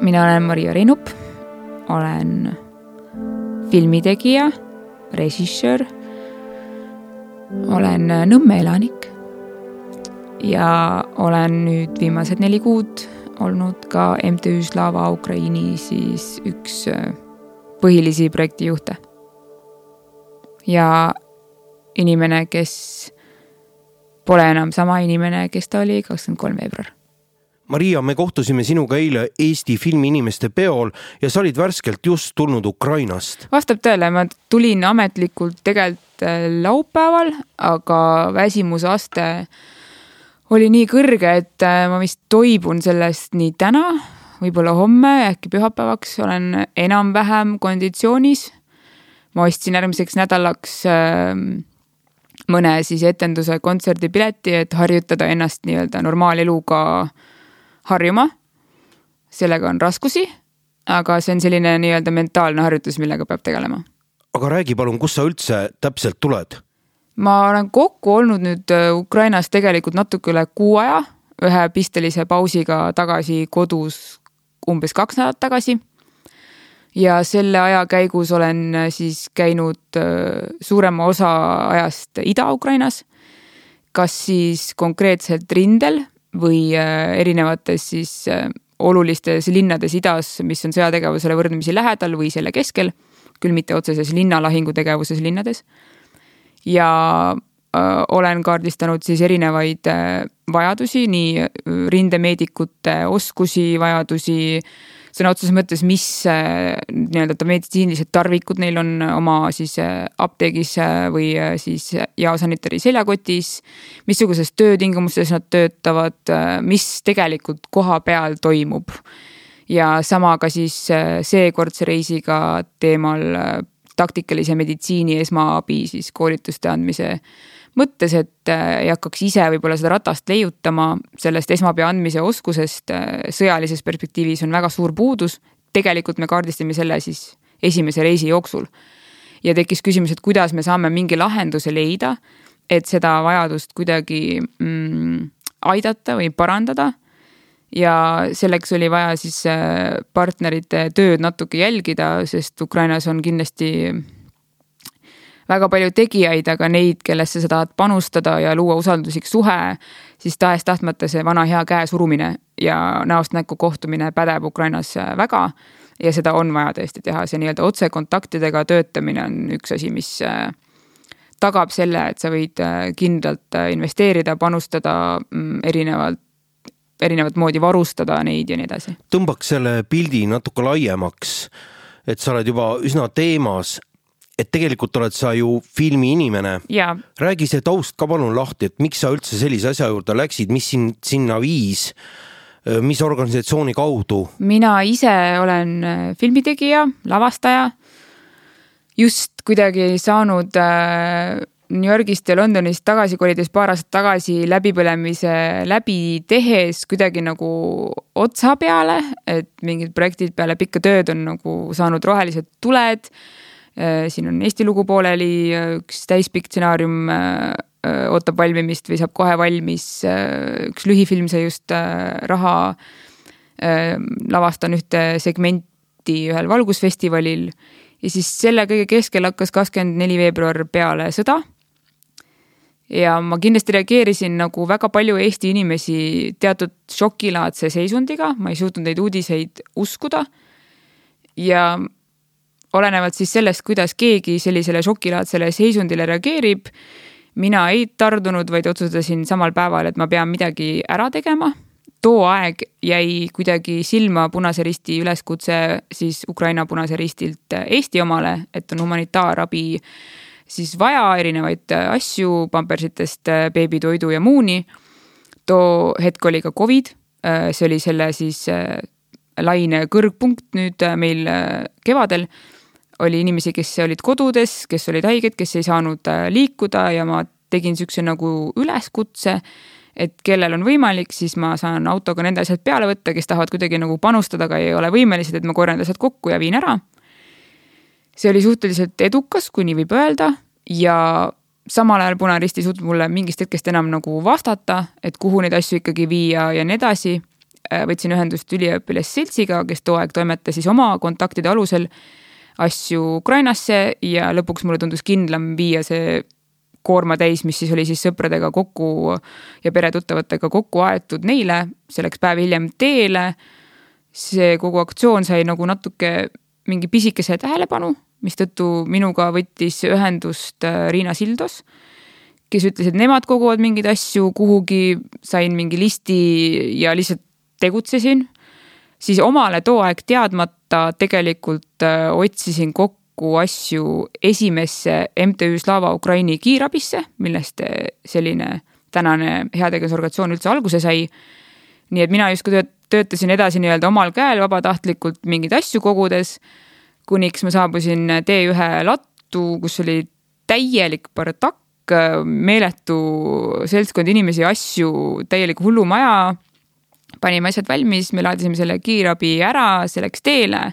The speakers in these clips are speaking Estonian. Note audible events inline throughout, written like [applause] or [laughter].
mina olen Maria Reinup, olen filmitegija, režissöör, olen Nõmme elanik ja olen nüüd viimased neli kuud olnud ka MTÜ Slava Ukraini siis üks äh, põhilisi projektijuhte. ja inimene, kes pole enam sama inimene, kes ta oli kakskümmend kolm veebruar Maria, me kohtusime sinuga eile Eesti filmiinimeste peol ja sa olid värskelt just tulnud Ukrainast. vastab tõele, ma tulin ametlikult tegelikult äh, laupäeval, aga väsimusaste oli nii kõrge, et äh, ma vist toibun sellest nii täna, võib-olla homme, äkki pühapäevaks olen enam-vähem konditsioonis. ma ostsin järgmiseks nädalaks äh, mõne siis etenduse kontserdipileti, et harjutada ennast nii-öelda normaaleluga harjuma. sellega on raskusi, aga see on selline nii-öelda mentaalne harjutus, millega peab tegelema. aga räägi palun, kust sa üldse täpselt tuled? ma olen kokku olnud nüüd äh, Ukrainas tegelikult natuke üle kuu aja, ühe pistelise pausiga tagasi kodus umbes kaks nädalat tagasi. ja selle aja käigus olen äh, siis käinud äh, suurema osa ajast Ida-Ukrainas. kas siis konkreetselt rindel või erinevates siis olulistes linnades idas, mis on sõjategevusele võrdlemisi lähedal või selle keskel, küll mitte otseses linnalahingutegevuses linnades. Ja äh, olen kaardistanud siis erinevaid äh, vajadusi, nii äh, rindemeedikute oskusi, vajadusi, sõna otseses mõttes, mis nii-öelda meditsiinilised tarvikud neil on oma siis apteegis või siis jaosanitari seljakotis. missuguses töötingimustes nad töötavad, mis tegelikult koha peal toimub. ja sama ka siis seekordse reisiga teemal taktikalise meditsiini esmaabi siis koolituste andmise mõttes, et äh, ei hakkaks ise võib-olla seda ratast leiutama, sellest esmaabi andmise oskusest äh, sõjalises perspektiivis on väga suur puudus. tegelikult me kaardistame selle siis esimese reisi jooksul. ja tekkis küsimus, et kuidas me saame mingi lahenduse leida, et seda vajadust kuidagi mm, aidata või parandada ja selleks oli vaja siis äh, partnerite tööd natuke jälgida, sest Ukrainas on kindlasti väga palju tegijaid, aga neid, kellesse sa tahad panustada ja luua usalduslik suhe, siis tahes-tahtmata see vana hea käe surumine ja näost näkku kohtumine pädeb Ukrainas äh, väga. ja seda on vaja tõesti teha, see nii-öelda otsekontaktidega töötamine on üks asi, mis äh, tagab selle, et sa võid kindlalt investeerida, panustada mm, erinevalt erinevat moodi varustada neid ja nii edasi. tõmbaks selle pildi natuke laiemaks, et sa oled juba üsna teemas, et tegelikult oled sa ju filmiinimene. räägi see taust ka palun lahti, et miks sa üldse sellise asja juurde läksid, mis sind sinna viis? mis organisatsiooni kaudu? mina ise olen äh, filmitegija, lavastaja. just kuidagi saanud äh, New Yorgist ja Londonist tagasi kolides paar aastat tagasi läbipõlemise läbi tehes kuidagi nagu otsa peale, et mingid projektid peale pikka tööd on nagu saanud rohelised tuled. Äh, siin on Eesti lugu pooleli, üks täispikk stsenaarium äh, ootab valmimist või saab kohe valmis. Äh, üks lühifilm sai just raha. lavastan ühte segmenti ühel valgusfestivalil ja siis selle kõige keskel hakkas kakskümmend neli veebruar peale sõda ja ma kindlasti reageerisin nagu väga palju Eesti inimesi teatud šokilaadse seisundiga, ma ei suutnud neid uudiseid uskuda. ja olenevalt siis sellest, kuidas keegi sellisele šokilaadsele seisundile reageerib, mina ei tardunud, vaid otsustasin samal päeval, et ma pean midagi ära tegema. too aeg jäi kuidagi silma Punase Risti üleskutse siis Ukraina Punase Ristilt Eesti omale, et on humanitaarabi siis vaja erinevaid asju pampersitest beebitoidu ja muuni. too hetk oli ka Covid, see oli selle siis laine kõrgpunkt nüüd meil kevadel. Oli inimesi, kes olid kodudes, kes olid haiged, kes ei saanud liikuda ja ma tegin siukse nagu üleskutse et kellel on võimalik, siis ma saan autoga nende asjad peale võtta, kes tahavad kuidagi nagu panustada, aga ei ole võimelised, et ma korjan asjad kokku ja viin ära see oli suhteliselt edukas, kui nii võib öelda ja samal ajal Punaristi ei suutnud mulle mingist hetkest enam nagu vastata, et kuhu neid asju ikkagi viia ja nii edasi. võtsin ühendust üliõpilasseltsiga, kes too aeg toimetas siis oma kontaktide alusel asju Ukrainasse ja lõpuks mulle tundus kindlam viia see koorma täis, mis siis oli siis sõpradega kokku ja peretuttavatega kokku aetud neile, see läks päev hiljem teele. see kogu aktsioon sai nagu natuke mingi pisikese tähelepanu, mistõttu minuga võttis ühendust äh, Riina Sildos, kes ütles, et nemad koguvad mingeid asju kuhugi, sain mingi listi ja lihtsalt tegutsesin. Siis omale too aeg teadmata tegelikult äh, otsisin kokku asju esimesse MTÜ Slava Ukraini kiirabisse, millest selline tänane heategevusorganisatsioon üldse alguse sai. nii et mina justkui töötasin edasi nii-öelda omal käel vabatahtlikult mingeid asju kogudes, kuniks ma saabusin T1 lattu, kus oli täielik bardakk, meeletu seltskond inimesi, asju, täielik hullumaja. Panime asjad valmis, me laadisime selle kiirabi ära, see läks teele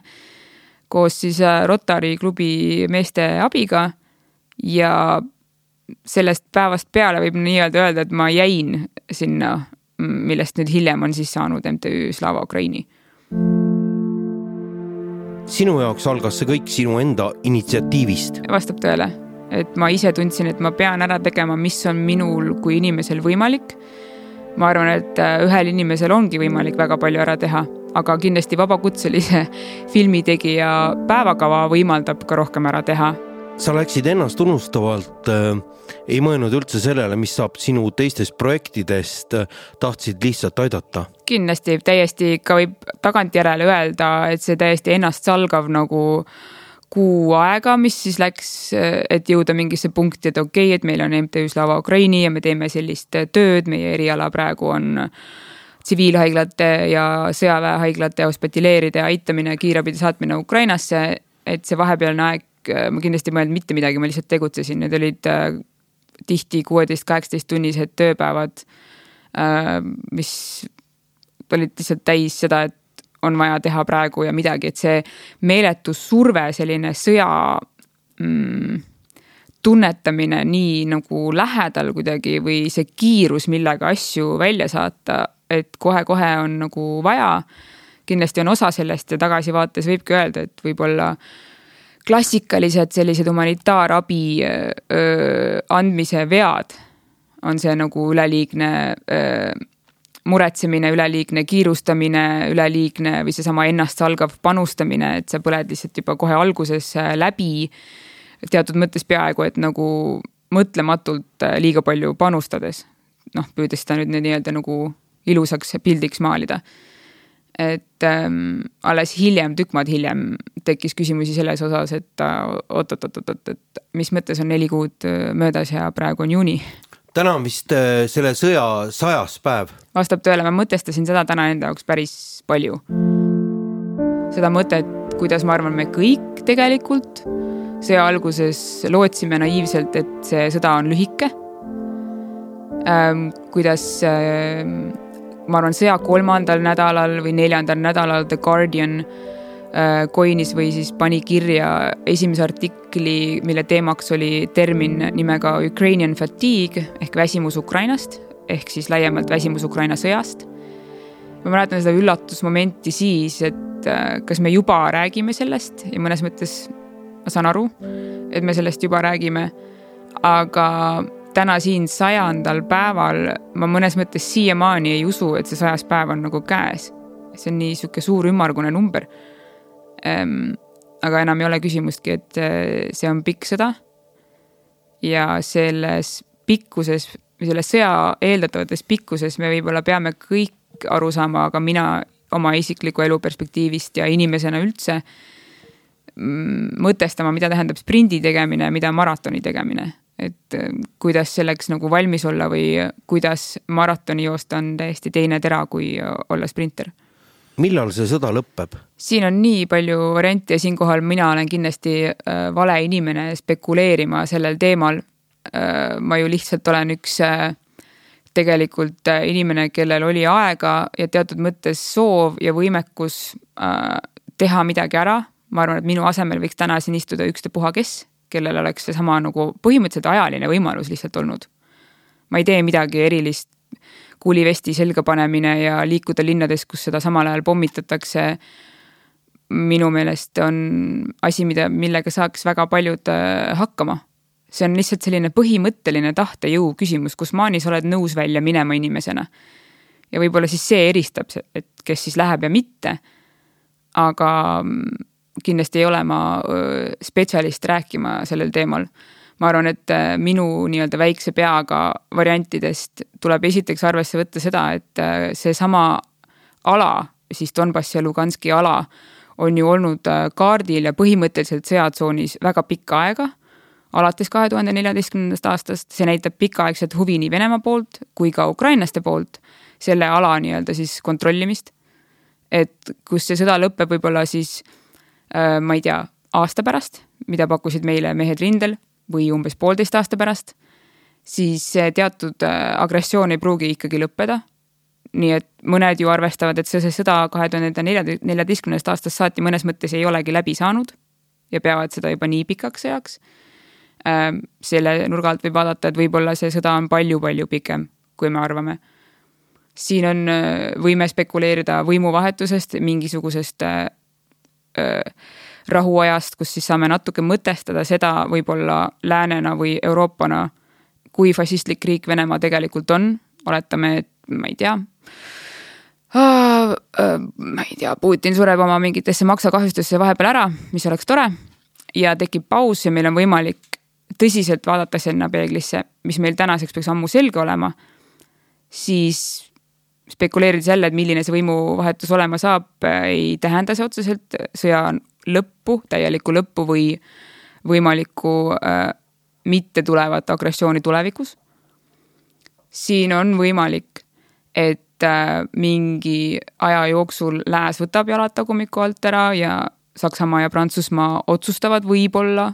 koos siis äh, Rotary klubi meeste abiga ja sellest päevast peale võib nii-öelda öelda, et ma jäin sinna, millest nüüd hiljem on siis saanud MTÜ Slava Ukraini. sinu jaoks algas see kõik sinu enda initsiatiivist? vastab tõele, et ma ise tundsin, et ma pean ära tegema, mis on minul kui inimesel võimalik. Ma arvan, et äh, ühel inimesel ongi võimalik väga palju ära teha aga kindlasti vabakutselise [laughs] filmitegija päevakava võimaldab ka rohkem ära teha. sa läksid ennast unustavalt äh,, ei mõelnud üldse sellele, mis saab sinu teistest projektidest, tahtsid lihtsalt aidata? kindlasti, täiesti ikka võib tagantjärele öelda, et see täiesti ennastsalgav nagu kuu aega, mis siis läks, et jõuda mingisse punkti, et okei okay,, et meil on MTÜ Slava Ukraini ja me teeme sellist tööd, meie eriala praegu on tsiviilhaiglate ja sõjaväehaiglate hospitaleeride aitamine, kiirabide saatmine Ukrainasse. et see vahepealne aeg, ma kindlasti ei mõelnud mitte midagi, ma lihtsalt tegutsesin, need olid äh, tihti kuueteist, kaheksateist tunnised tööpäevad. Äh, mis olid lihtsalt täis seda, et on vaja teha praegu ja midagi, et see meeletu surve, selline sõja mm, tunnetamine nii nagu lähedal kuidagi või see kiirus, millega asju välja saata, et kohe-kohe on nagu vaja. kindlasti on osa sellest ja tagasivaates võibki öelda, et võib-olla klassikalised sellised humanitaarabi öö, andmise vead on see nagu üleliigne öö, muretsemine, üleliigne kiirustamine, üleliigne või seesama ennastsalgav panustamine, et sa põled lihtsalt juba kohe alguses läbi. teatud mõttes peaaegu, et nagu mõtlematult liiga palju panustades. noh, püüdes seda nüüd nii-öelda nagu ilusaks pildiks maalida. et ähm, alles hiljem, tükk maad hiljem tekkis küsimusi selles osas, et oot-oot-oot-oot, et mis mõttes on neli kuud äh, möödas ja praegu on juuni. täna on vist äh, selle sõja sajas päev. Vastab tõele, ma mõtestasin seda täna enda jaoks päris palju. seda mõtet, kuidas ma arvan, me kõik tegelikult sõja alguses lootsime naiivselt, et see sõda on lühike ähm,. kuidas ähm, ma arvan, sõja kolmandal nädalal või neljandal nädalal The Guardian äh, coin'is või siis pani kirja esimese artikli, mille teemaks oli termin nimega Ukrainian fatigue ehk väsimus Ukrainast ehk siis laiemalt väsimus Ukraina sõjast. ma mäletan seda üllatusmomenti siis, et äh, kas me juba räägime sellest ja mõnes mõttes ma saan aru, et me sellest juba räägime, aga täna siin sajandal päeval ma mõnes mõttes siiamaani ei usu, et see sajas päev on nagu käes. see on nii sihuke suur ümmargune number ehm,. aga enam ei ole küsimustki, et eh, see on pikk sõda. ja selles pikkuses või selles sõja eeldatavates pikkuses me võib-olla peame kõik aru saama, aga mina oma isikliku elu perspektiivist ja inimesena üldse mm, mõtestama, mida tähendab sprindi tegemine, mida maratoni tegemine et äh, kuidas selleks nagu valmis olla või kuidas maratoni joosta on täiesti teine tera, kui olla sprinter. millal see sõda lõpeb? siin on nii palju variante ja siinkohal mina olen kindlasti äh, vale inimene spekuleerima sellel teemal. Ma ju lihtsalt olen üks äh, tegelikult äh, inimene, kellel oli aega ja teatud mõttes soov ja võimekus äh, teha midagi ära. ma arvan, et minu asemel võiks täna siin istuda ükstapuha kes kellel oleks seesama nagu põhimõtteliselt ajaline võimalus lihtsalt olnud. ma ei tee midagi erilist kuulivesti selga panemine ja liikuda linnades, kus seda samal ajal pommitatakse. minu meelest on asi, mida, millega saaks väga paljud äh, hakkama. See on lihtsalt selline põhimõtteline tahtejõu küsimus, kus maani sa oled nõus välja minema inimesena. ja võib-olla siis see eristab, et kes siis läheb ja mitte. aga mm, kindlasti ei ole ma spetsialist rääkima sellel teemal ma arvan, et äh, minu nii-öelda väikse peaga variantidest tuleb esiteks arvesse võtta seda, et äh, seesama ala, siis Donbassi ja Luganski ala on ju olnud äh, kaardil ja põhimõtteliselt sõjatsoonis väga pikka aega, alates kahe tuhande neljateistkümnendast aastast, see näitab pikaaegset huvi nii Venemaa poolt kui ka ukrainlaste poolt selle ala nii-öelda siis kontrollimist. et kus see sõda lõpeb võib-olla siis äh, ma ei tea, aasta pärast, mida pakkusid meile mehed rindel või umbes poolteist aasta pärast, siis teatud äh, agressioon ei pruugi ikkagi lõppeda. nii et mõned ju arvestavad, et see, see sõda kahe tuhande neljateistkümnendast aastast saati mõnes mõttes ei olegi läbi saanud ja peavad seda juba nii pikaks ajaks. Ähm, selle nurga alt võib vaadata, et võib-olla see sõda on palju-palju pikem, kui me arvame. siin on, äh, võime spekuleerida võimuvahetusest, mingisugusest äh, äh, rahuajast, kus siis saame natuke mõtestada seda võib-olla läänena või Euroopana, kui fašistlik riik Venemaa tegelikult on, oletame, et ma ei tea ma ei tea, Putin sureb oma mingitesse maksakahjustesse vahepeal ära, mis oleks tore. ja tekib paus ja meil on võimalik tõsiselt vaadata sinna peeglisse, mis meil tänaseks peaks ammu selge olema. siis spekuleerides jälle, et milline see võimuvahetus olema saab, ei tähenda see otseselt sõja lõppu, täielikku lõppu või võimalikku äh, mitte tulevat agressiooni tulevikus. siin on võimalik, et äh, mingi aja jooksul Lääs võtab jalad tagumiku alt ära ja Saksamaa ja Prantsusmaa otsustavad võib-olla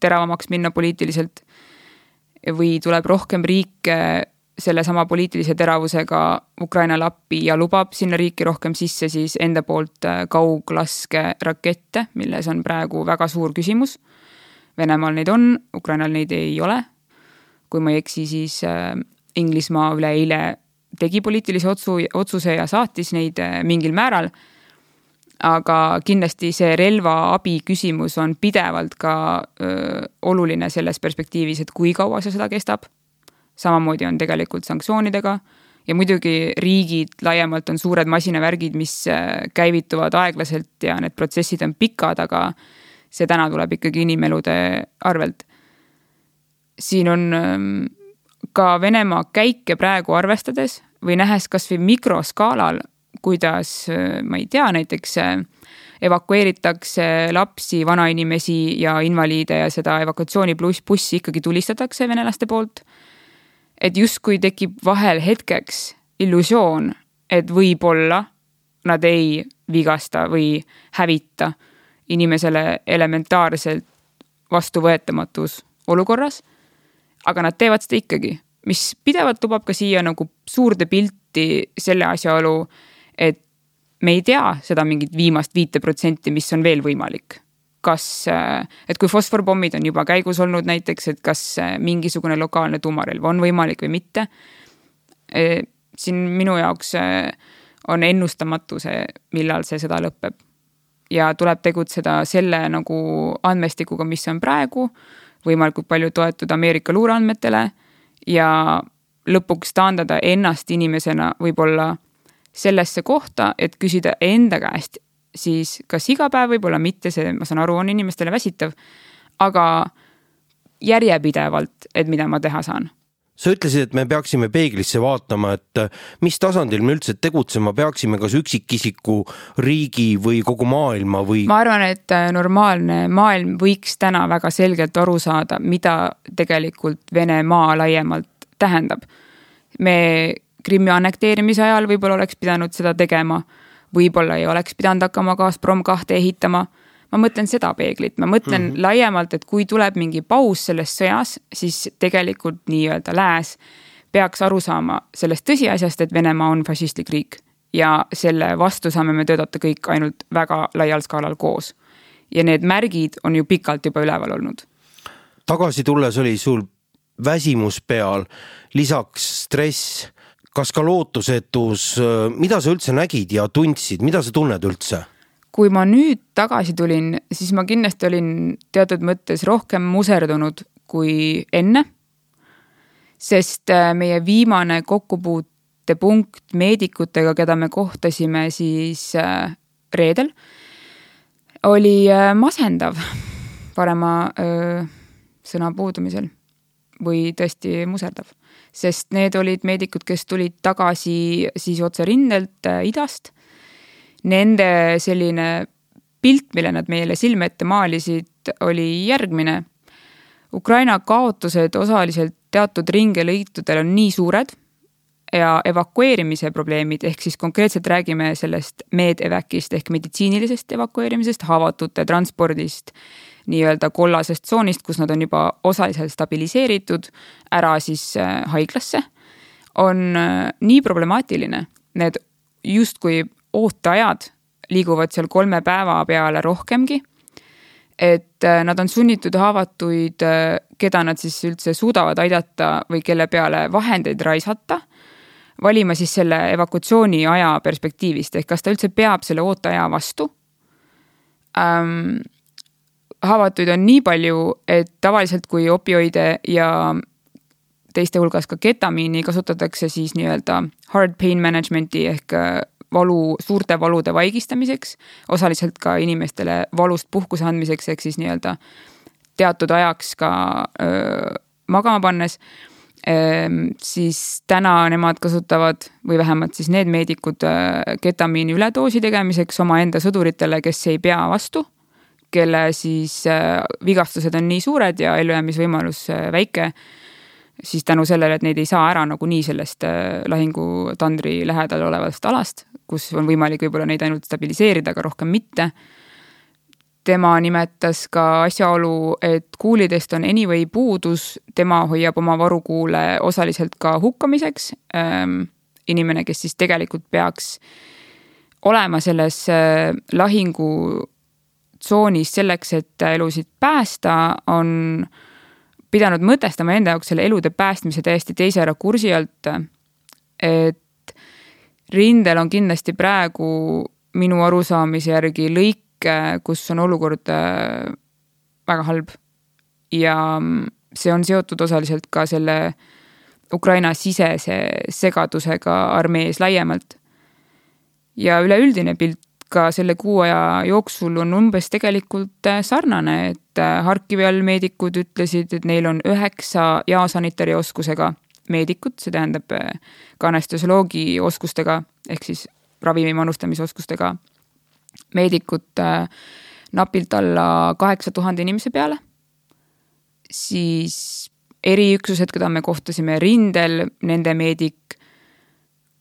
teravamaks minna poliitiliselt. või tuleb rohkem riike sellesama poliitilise teravusega Ukrainale appi ja lubab sinna riiki rohkem sisse siis enda poolt äh, kauglaskerakette, milles on praegu väga suur küsimus. Venemaal neid on, Ukrainal neid ei ole. kui ma ei eksi, siis äh, Inglismaa üleeile tegi poliitilise otsu, otsuse ja saatis neid äh, mingil määral. Aga kindlasti see relvaabi küsimus on pidevalt ka öö, oluline selles perspektiivis, et kui kaua see sõda kestab samamoodi on tegelikult sanktsioonidega ja muidugi riigid laiemalt on suured masinavärgid, mis käivituvad aeglaselt ja need protsessid on pikad, aga see täna tuleb ikkagi inimelude arvelt. siin on ka Venemaa käike praegu arvestades või nähes kasvõi mikroskaalal, kuidas, ma ei tea, näiteks äh, evakueeritakse lapsi, vanainimesi ja invaliide ja seda evakuatsiooni pluss bussi ikkagi tulistatakse venelaste poolt et justkui tekib vahel hetkeks illusioon, et võib-olla nad ei vigasta või hävita inimesele elementaarselt vastuvõetamatus olukorras. aga nad teevad seda ikkagi, mis pidevalt lubab ka siia nagu suurde pilti selle asjaolu, et me ei tea seda mingit viimast viite protsenti, mis on veel võimalik kas, äh, et kui fosforpommid on juba käigus olnud näiteks, et kas äh, mingisugune lokaalne tuumarelv on võimalik või mitte. Äh, siin minu jaoks on ennustamatu see, millal see sõda lõpeb. ja tuleb tegutseda selle nagu andmestikuga, mis on praegu, võimalikult palju toetuda Ameerika luureandmetele ja lõpuks taandada ennast inimesena võib-olla sellesse kohta, et küsida enda käest siis kas iga päev, võib-olla mitte, see, ma saan aru, on inimestele väsitav, aga järjepidevalt, et mida ma teha saan sa ütlesid, et me peaksime peeglisse vaatama, et äh, mis tasandil me üldse tegutsema peaksime, kas üksikisiku, riigi või kogu maailma või? ma arvan, et äh, normaalne maailm võiks täna väga selgelt aru saada, mida tegelikult Venemaa laiemalt tähendab. me Krimmi annekteerimise ajal võib-olla oleks pidanud seda tegema võib-olla ei oleks pidanud hakkama Gazprom kahte ehitama. ma mõtlen seda peeglit, ma mõtlen mm -hmm. laiemalt, et kui tuleb mingi paus selles sõjas, siis tegelikult nii-öelda lääs peaks aru saama sellest tõsiasjast, et Venemaa on fašistlik riik ja selle vastu saame me töötada kõik ainult väga laial skaalal koos. ja need märgid on ju pikalt juba üleval olnud. tagasi tulles oli sul väsimus peal, lisaks stress kas ka lootusetus, mida sa üldse nägid ja tundsid, mida sa tunned üldse? kui ma nüüd tagasi tulin, siis ma kindlasti olin teatud mõttes rohkem muserdunud kui enne. sest meie viimane kokkupuutepunkt meedikutega, keda me kohtasime siis reedel, oli masendav parema öö, sõna puudumisel või tõesti muserdav sest need olid meedikud, kes tulid tagasi siis otse rindelt äh, idast. Nende selline pilt, mille nad meile silme ette maalisid, oli järgmine. Ukraina kaotused osaliselt teatud ringelõitudel on nii suured ja evakueerimise probleemid, ehk siis konkreetselt räägime sellest med-evac'ist ehk meditsiinilisest evakueerimisest, haavatute transpordist nii-öelda kollasest tsoonist, kus nad on juba osaliselt stabiliseeritud ära siis äh, haiglasse, on äh, nii problemaatiline. Need justkui ooteajad liiguvad seal kolme päeva peale rohkemgi. et äh, nad on sunnitud haavatuid, keda nad siis üldse suudavad aidata või kelle peale vahendeid raisata valima siis selle evakuatsiooni aja perspektiivist ehk kas ta üldse peab selle ooteaja vastu ähm, haavatuid on nii palju, et tavaliselt kui opioide ja teiste hulgas ka ketamiini kasutatakse siis nii-öelda hard pain management'i ehk äh, valu, suurte valude vaigistamiseks, osaliselt ka inimestele valust puhkuse andmiseks, ehk siis nii-öelda teatud ajaks ka öö, magama pannes ehm,. siis täna nemad kasutavad või vähemalt siis need meedikud ketamiini üledoosi tegemiseks omaenda sõduritele, kes ei pea vastu kelle siis äh, vigastused on nii suured ja ellujäämisvõimalus äh, väike, siis tänu sellele, et neid ei saa ära nagunii sellest äh, lahingutandri lähedal olevast alast, kus on võimalik võib-olla neid ainult stabiliseerida, aga rohkem mitte. tema nimetas ka asjaolu, et kuulidest on anyway puudus, tema hoiab oma varukuule osaliselt ka hukkamiseks. Ähm, inimene, kes siis tegelikult peaks olema selles lahingu tsoonis selleks, et elusid päästa, on pidanud mõtestama enda jaoks selle elude päästmise täiesti teise rakursi alt. et rindel on kindlasti praegu minu arusaamise järgi lõike, kus on olukord äh, väga halb. ja see on seotud osaliselt ka selle Ukraina sisese segadusega armees laiemalt. ja üleüldine pilt ka selle kuu aja jooksul on umbes tegelikult äh, sarnane, et äh, Harkivi all meedikud ütlesid, et neil on üheksa jaasanitari oskusega meedikut, see tähendab äh, ka anestesioloogi oskustega ehk siis ravimi manustamise oskustega meedikut napilt alla kaheksa tuhande inimese peale. siis eriüksused, keda me kohtasime rindel, nende meedik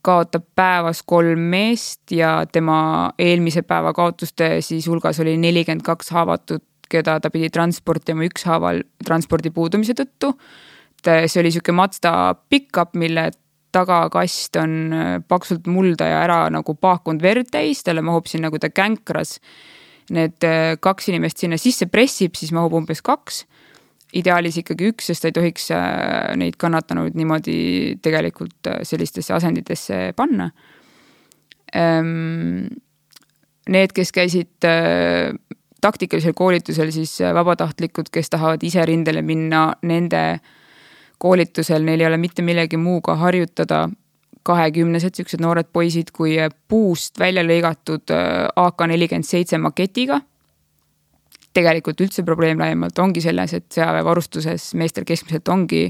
kaotab päevas kolm meest ja tema eelmise päeva kaotuste siis hulgas oli nelikümmend kaks haavatut, keda ta pidi transportima ükshaaval transpordi puudumise tõttu. see oli sihuke Mazda pickup, mille tagakast on äh, paksult mulda ja ära nagu paakunud verd täis, talle mahub sinna, kui ta känkras need äh, kaks inimest sinna sisse pressib, siis mahub umbes kaks ideaalis ikkagi üks, sest ei tohiks äh, neid kannatanuid niimoodi tegelikult äh, sellistesse asenditesse panna. Ehm, need, kes käisid äh, taktikalisel koolitusel, siis vabatahtlikud, kes tahavad ise rindele minna, nende koolitusel neil ei ole mitte millegi muuga harjutada kahekümnesed siuksed noored poisid kui puust välja lõigatud AK nelikümmend seitse maketiga tegelikult üldse probleem laiemalt ongi selles, et sõjaväevarustuses meestel keskmiselt ongi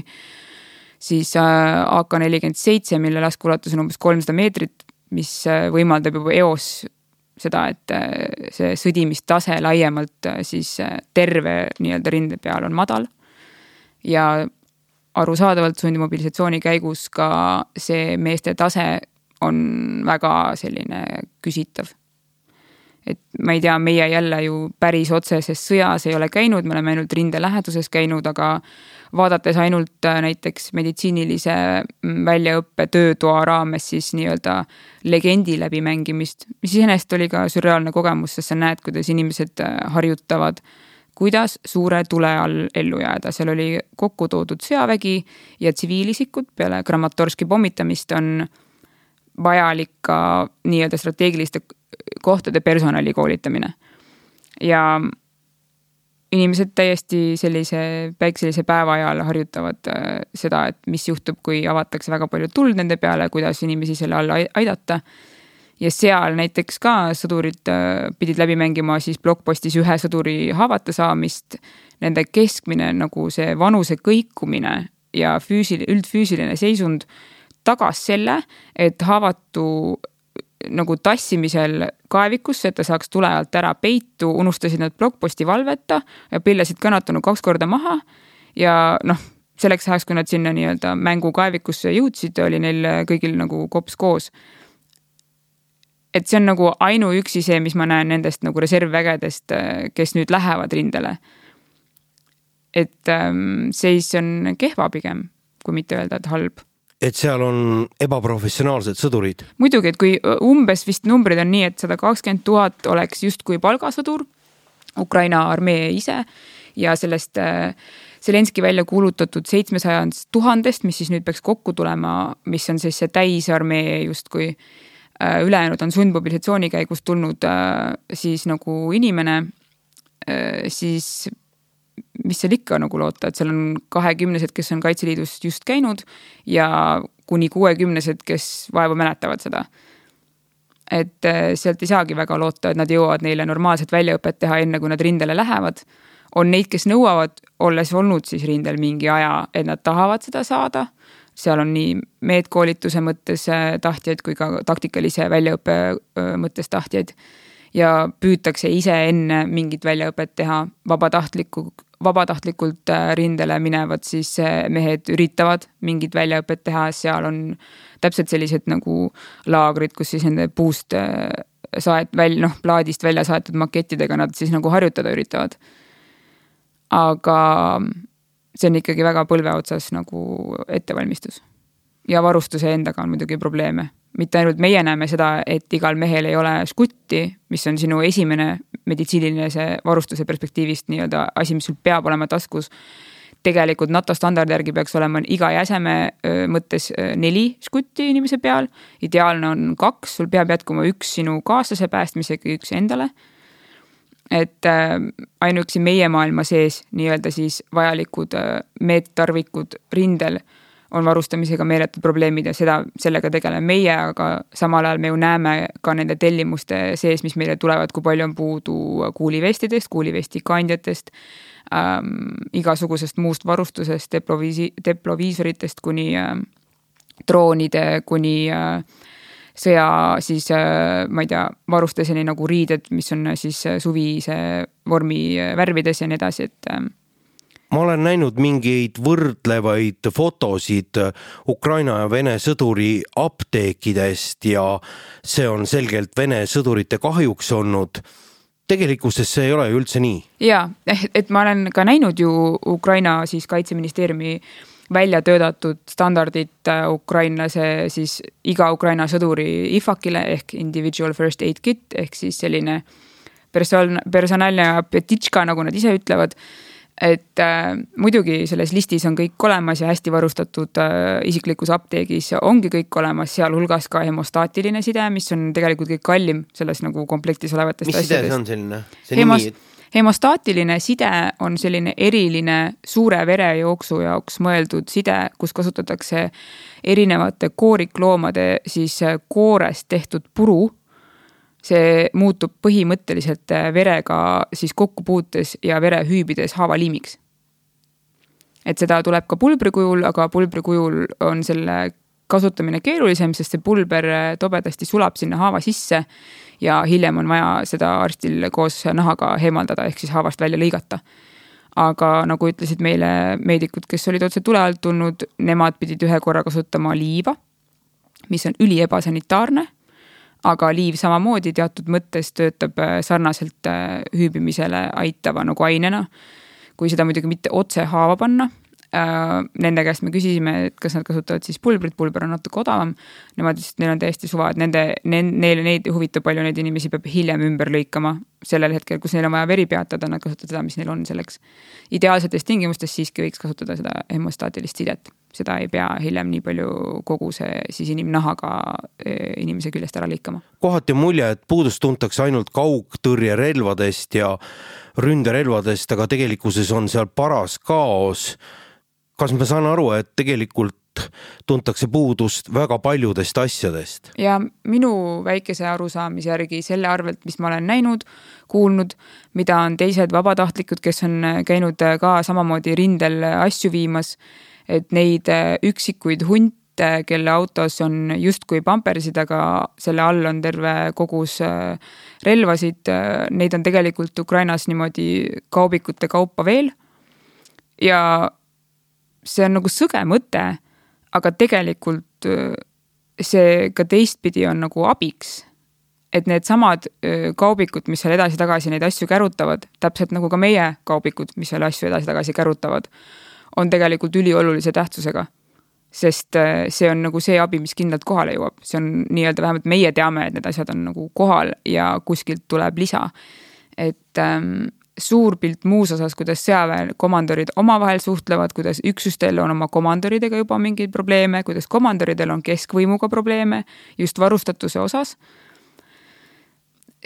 siis äh, AK nelikümmend seitse, mille laskeulatus on umbes kolmsada meetrit, mis äh, võimaldab juba eos seda, et äh, see sõdimistase laiemalt siis terve nii-öelda rinde peal on madal. ja arusaadavalt sundmobilisatsiooni käigus ka see meeste tase on väga selline küsitav et ma ei tea, meie jälle ju päris otseses sõjas ei ole käinud, me oleme ainult rinde läheduses käinud, aga vaadates ainult äh, näiteks meditsiinilise mm, väljaõppe töötoa raames siis nii-öelda legendi läbimängimist, mis iseenesest oli ka sürreaalne kogemus, sest sa näed, kuidas inimesed äh, harjutavad kuidas suure tule all ellu jääda, seal oli kokku toodud sõjavägi ja tsiviilisikud, peale Kramatorski pommitamist on vajalik ka nii-öelda strateegiliste kohtade personali koolitamine. ja inimesed täiesti sellise päikselise päeva ajal harjutavad äh, seda, et mis juhtub, kui avatakse väga palju tuld nende peale, kuidas inimesi selle all aidata. ja seal näiteks ka sõdurid äh, pidid läbi mängima siis blokkpostis ühe sõduri haavata saamist. Nende keskmine nagu see vanuse kõikumine ja füüsiline, üldfüüsiline seisund tagas selle, et haavatu nagu tassimisel kaevikusse, et ta saaks tule alt ära peitu, unustasid nad blokkposti valveta ja pillasid kannatanu kaks korda maha. ja noh, selleks ajaks, kui nad sinna nii-öelda mängukaevikusse jõudsid, oli neil kõigil nagu kops koos. et see on nagu ainuüksi see, mis ma näen nendest nagu reservvägedest, kes nüüd lähevad rindele. et ähm, seis on kehva pigem, kui mitte öelda, et halb et seal on ebaprofessionaalsed sõdurid. muidugi, et kui umbes vist numbrid on nii, et sada kakskümmend tuhat oleks justkui palgasõdur, Ukraina armee ise ja sellest Zelenski välja kuulutatud seitsmesajandast tuhandest, mis siis nüüd peaks kokku tulema, mis on siis see täisarmee justkui ülejäänud on sundmobilisatsiooni käigus tulnud siis nagu inimene siis mis seal ikka nagu loota, et seal on kahekümnesed, kes on Kaitseliidus just käinud ja kuni kuuekümnesed, kes vaevu mäletavad seda. et äh, sealt ei saagi väga loota, et nad jõuavad neile normaalset väljaõpet teha, enne kui nad rindele lähevad. on neid, kes nõuavad, olles olnud siis rindel mingi aja, et nad tahavad seda saada. seal on nii meedkoolituse mõttes äh, tahtjaid kui ka taktikalise väljaõppe äh, mõttes tahtjaid ja püütakse ise enne mingit väljaõpet teha vabatahtlikku, vabatahtlikult äh, rindele minevad siis äh, mehed üritavad mingit väljaõpet teha, seal on täpselt sellised nagu laagrid, kus siis nende puust äh, saet-, väl-, noh, plaadist välja saetud makettidega nad siis nagu harjutada üritavad. aga see on ikkagi väga põlve otsas nagu ettevalmistus. ja varustuse endaga on muidugi probleeme mitte ainult meie näeme seda, et igal mehel ei ole žgutti, mis on sinu esimene meditsiinilise varustuse perspektiivist nii-öelda asi, mis sul peab olema taskus. tegelikult NATO standardi järgi peaks olema iga jäseme mõttes neli žgutti inimese peal. ideaalne on kaks, sul peab jätkuma üks sinu kaaslase päästmisega, üks endale et äh, ainuüksi meie maailma sees nii-öelda siis vajalikud äh, meettarvikud rindel on varustamisega meeletud probleemid ja seda, sellega tegeleme meie, aga samal ajal me ju näeme ka nende tellimuste sees, mis meile tulevad, kui palju on puudu kuulivestidest, kuulivesti kandjatest ähm,, igasugusest muust varustusest, deploviisi-, deploviisoritest kuni äh, droonide, kuni äh, sõja siis äh, ma ei tea, varustuseni nagu riided, mis on siis suvise vormi värvides ja nii edasi, et äh, ma olen näinud mingeid võrdlevaid fotosid Ukraina ja Vene sõduri apteekidest ja see on selgelt Vene sõdurite kahjuks olnud tegelikkuses see ei ole ju üldse nii. ja, et ma olen ka näinud ju Ukraina siis kaitseministeeriumi välja töötatud standardit äh, ukrainlase siis iga Ukraina sõduri IFAK-ile ehk individual first aid kit ehk siis selline person-, personaalne petitška, nagu nad ise ütlevad et äh, muidugi selles listis on kõik olemas ja hästi varustatud äh, isiklikus apteegis ongi kõik olemas, sealhulgas ka hemostaatiline side, mis on tegelikult kõik kallim selles nagu komplektis olevatest mis asjadest. mis side see on selline? see Hemos, nimi? hemostaatiline side on selline eriline suure verejooksu jaoks mõeldud side, kus kasutatakse erinevate koorikloomade siis äh, koorest tehtud puru see muutub põhimõtteliselt äh, verega siis kokkupuutes ja vere hüübides haavaliimiks. et seda tuleb ka pulbri kujul, aga pulbri kujul on selle kasutamine keerulisem, sest see pulber äh, tobedasti sulab sinna haava sisse ja hiljem on vaja seda arstil koos nahaga eemaldada, ehk siis haavast välja lõigata. aga nagu ütlesid meile meedikud, kes olid otse tule alt tulnud, nemad pidid ühe korra kasutama liiva, mis on üli ebasanitaarne aga liiv samamoodi teatud mõttes töötab äh, sarnaselt äh, hüübimisele aitava nagu ainena. kui seda muidugi mitte otse haava panna, Äh, nende käest me küsisime, et kas nad kasutavad siis pulbrit, pulber on natuke odavam. Nemad ütlesid, et neil on täiesti suva, et nende, neile neid huvitab, palju neid inimesi peab hiljem ümber lõikama. sellel hetkel, kus neil on vaja veri peatada, nad kasutavad seda, mis neil on selleks. ideaalsetes tingimustes siiski võiks kasutada seda hemostaatilist sidet, seda ei pea hiljem nii palju kogu see siis inimnahaga e, inimese küljest ära lõikama. kohati on mulje, et puudust tuntakse ainult kaugtõrjerelvadest ja ründerelvadest, aga tegelikkuses on seal paras kaos kas ma saan aru, et tegelikult tuntakse puudust väga paljudest asjadest? ja minu väikese arusaamise järgi selle arvelt, mis ma olen näinud, kuulnud, mida on teised vabatahtlikud, kes on käinud ka samamoodi rindel asju viimas, et neid üksikuid hunte, kelle autos on justkui pampersid, aga selle all on terve kogus relvasid, neid on tegelikult Ukrainas niimoodi kaubikute kaupa veel. ja see on nagu sõge mõte, aga tegelikult see ka teistpidi on nagu abiks. et needsamad kaubikud, mis seal edasi-tagasi neid asju kärutavad, täpselt nagu ka meie kaubikud, mis seal asju edasi-tagasi kärutavad, on tegelikult üliolulise tähtsusega. sest see on nagu see abi, mis kindlalt kohale jõuab, see on nii-öelda vähemalt meie teame, et need asjad on nagu kohal ja kuskilt tuleb lisa. et ähm, suur pilt muus osas, kuidas sõjaväe komandorid omavahel suhtlevad, kuidas üksustel on oma komandoridega juba mingeid probleeme, kuidas komandoridel on keskvõimuga probleeme just varustatuse osas.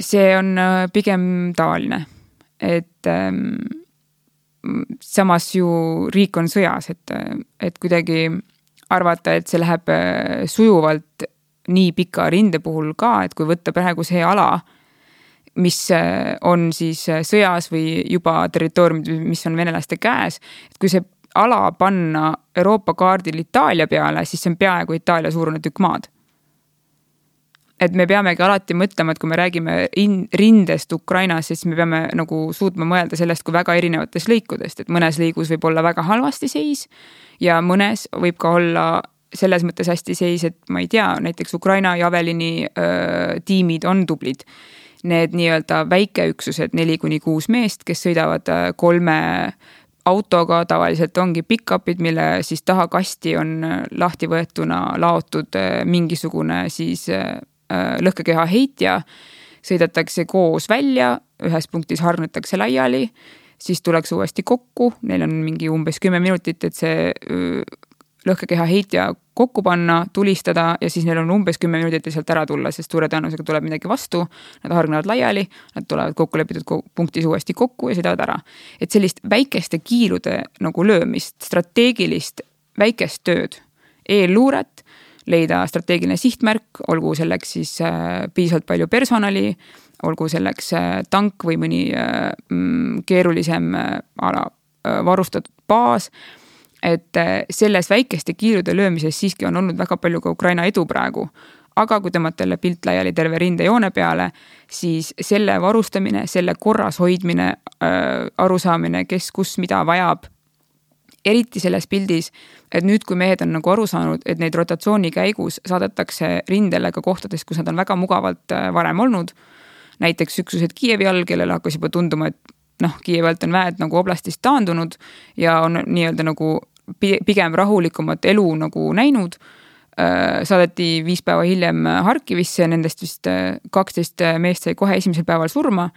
see on äh, pigem tavaline, et ähm, samas ju riik on sõjas, et, et kuidagi arvata, et see läheb äh, sujuvalt nii pika rinde puhul ka, et kui võtta praegu see ala mis äh, on siis äh, sõjas või juba territooriumid, mis on venelaste käes. et kui see ala panna Euroopa kaardil Itaalia peale, siis see on peaaegu Itaalia suurune tükk maad. Et me peamegi alati mõtlema, et kui me räägime rindest Ukrainas, siis me peame nagu suutma mõelda sellest kui väga erinevatest lõikudest, et mõnes lõigus võib olla väga halvasti seis ja mõnes võib ka olla selles mõttes hästi seis, et ma ei tea, näiteks Ukraina Javelini öö, tiimid on tublid. Need nii-öelda väikeüksused, neli kuni kuus meest, kes sõidavad kolme autoga, tavaliselt ongi pick-up'id, mille siis taha kasti on lahti võetuna laotud mingisugune siis lõhkekeha heitja. sõidetakse koos välja, ühes punktis hargnetakse laiali, siis tullakse uuesti kokku, neil on mingi umbes kümme minutit, et see lõhkekeha heitja kokku panna, tulistada ja siis neil on umbes kümme minutit ja sealt ära tulla, sest suure tõenäosusega tuleb midagi vastu. Nad hargnevad laiali, nad tulevad kokkulepitud punktis uuesti kokku ja sõidavad ära. et sellist väikeste kiilude nagu löömist, strateegilist väikest tööd e, eelluuret, leida strateegiline sihtmärk, olgu selleks siis äh, piisavalt palju personali, olgu selleks äh, tank või mõni äh, mm, keerulisem ala varustatud baas et selles väikeste kiilude löömises siiski on olnud väga palju ka Ukraina edu praegu. aga kui tõmmata jälle pilt laiali terve rindejoone peale, siis selle varustamine, selle korras hoidmine äh,, arusaamine, kes kus mida vajab. Eriti selles pildis, et nüüd, kui mehed on nagu aru saanud, et neid rotatsiooni käigus saadetakse rindele ka kohtadest, kus nad on väga mugavalt äh, varem olnud. näiteks üksused Kiievi all, kellele hakkas juba tunduma, et noh, Kiievalt on väed nagu oblastist taandunud ja on nii-öelda nagu pigem rahulikumat elu nagu näinud. Äh, saadeti viis päeva hiljem Harkivisse, nendest vist äh, kaksteist meest sai kohe esimesel päeval surma.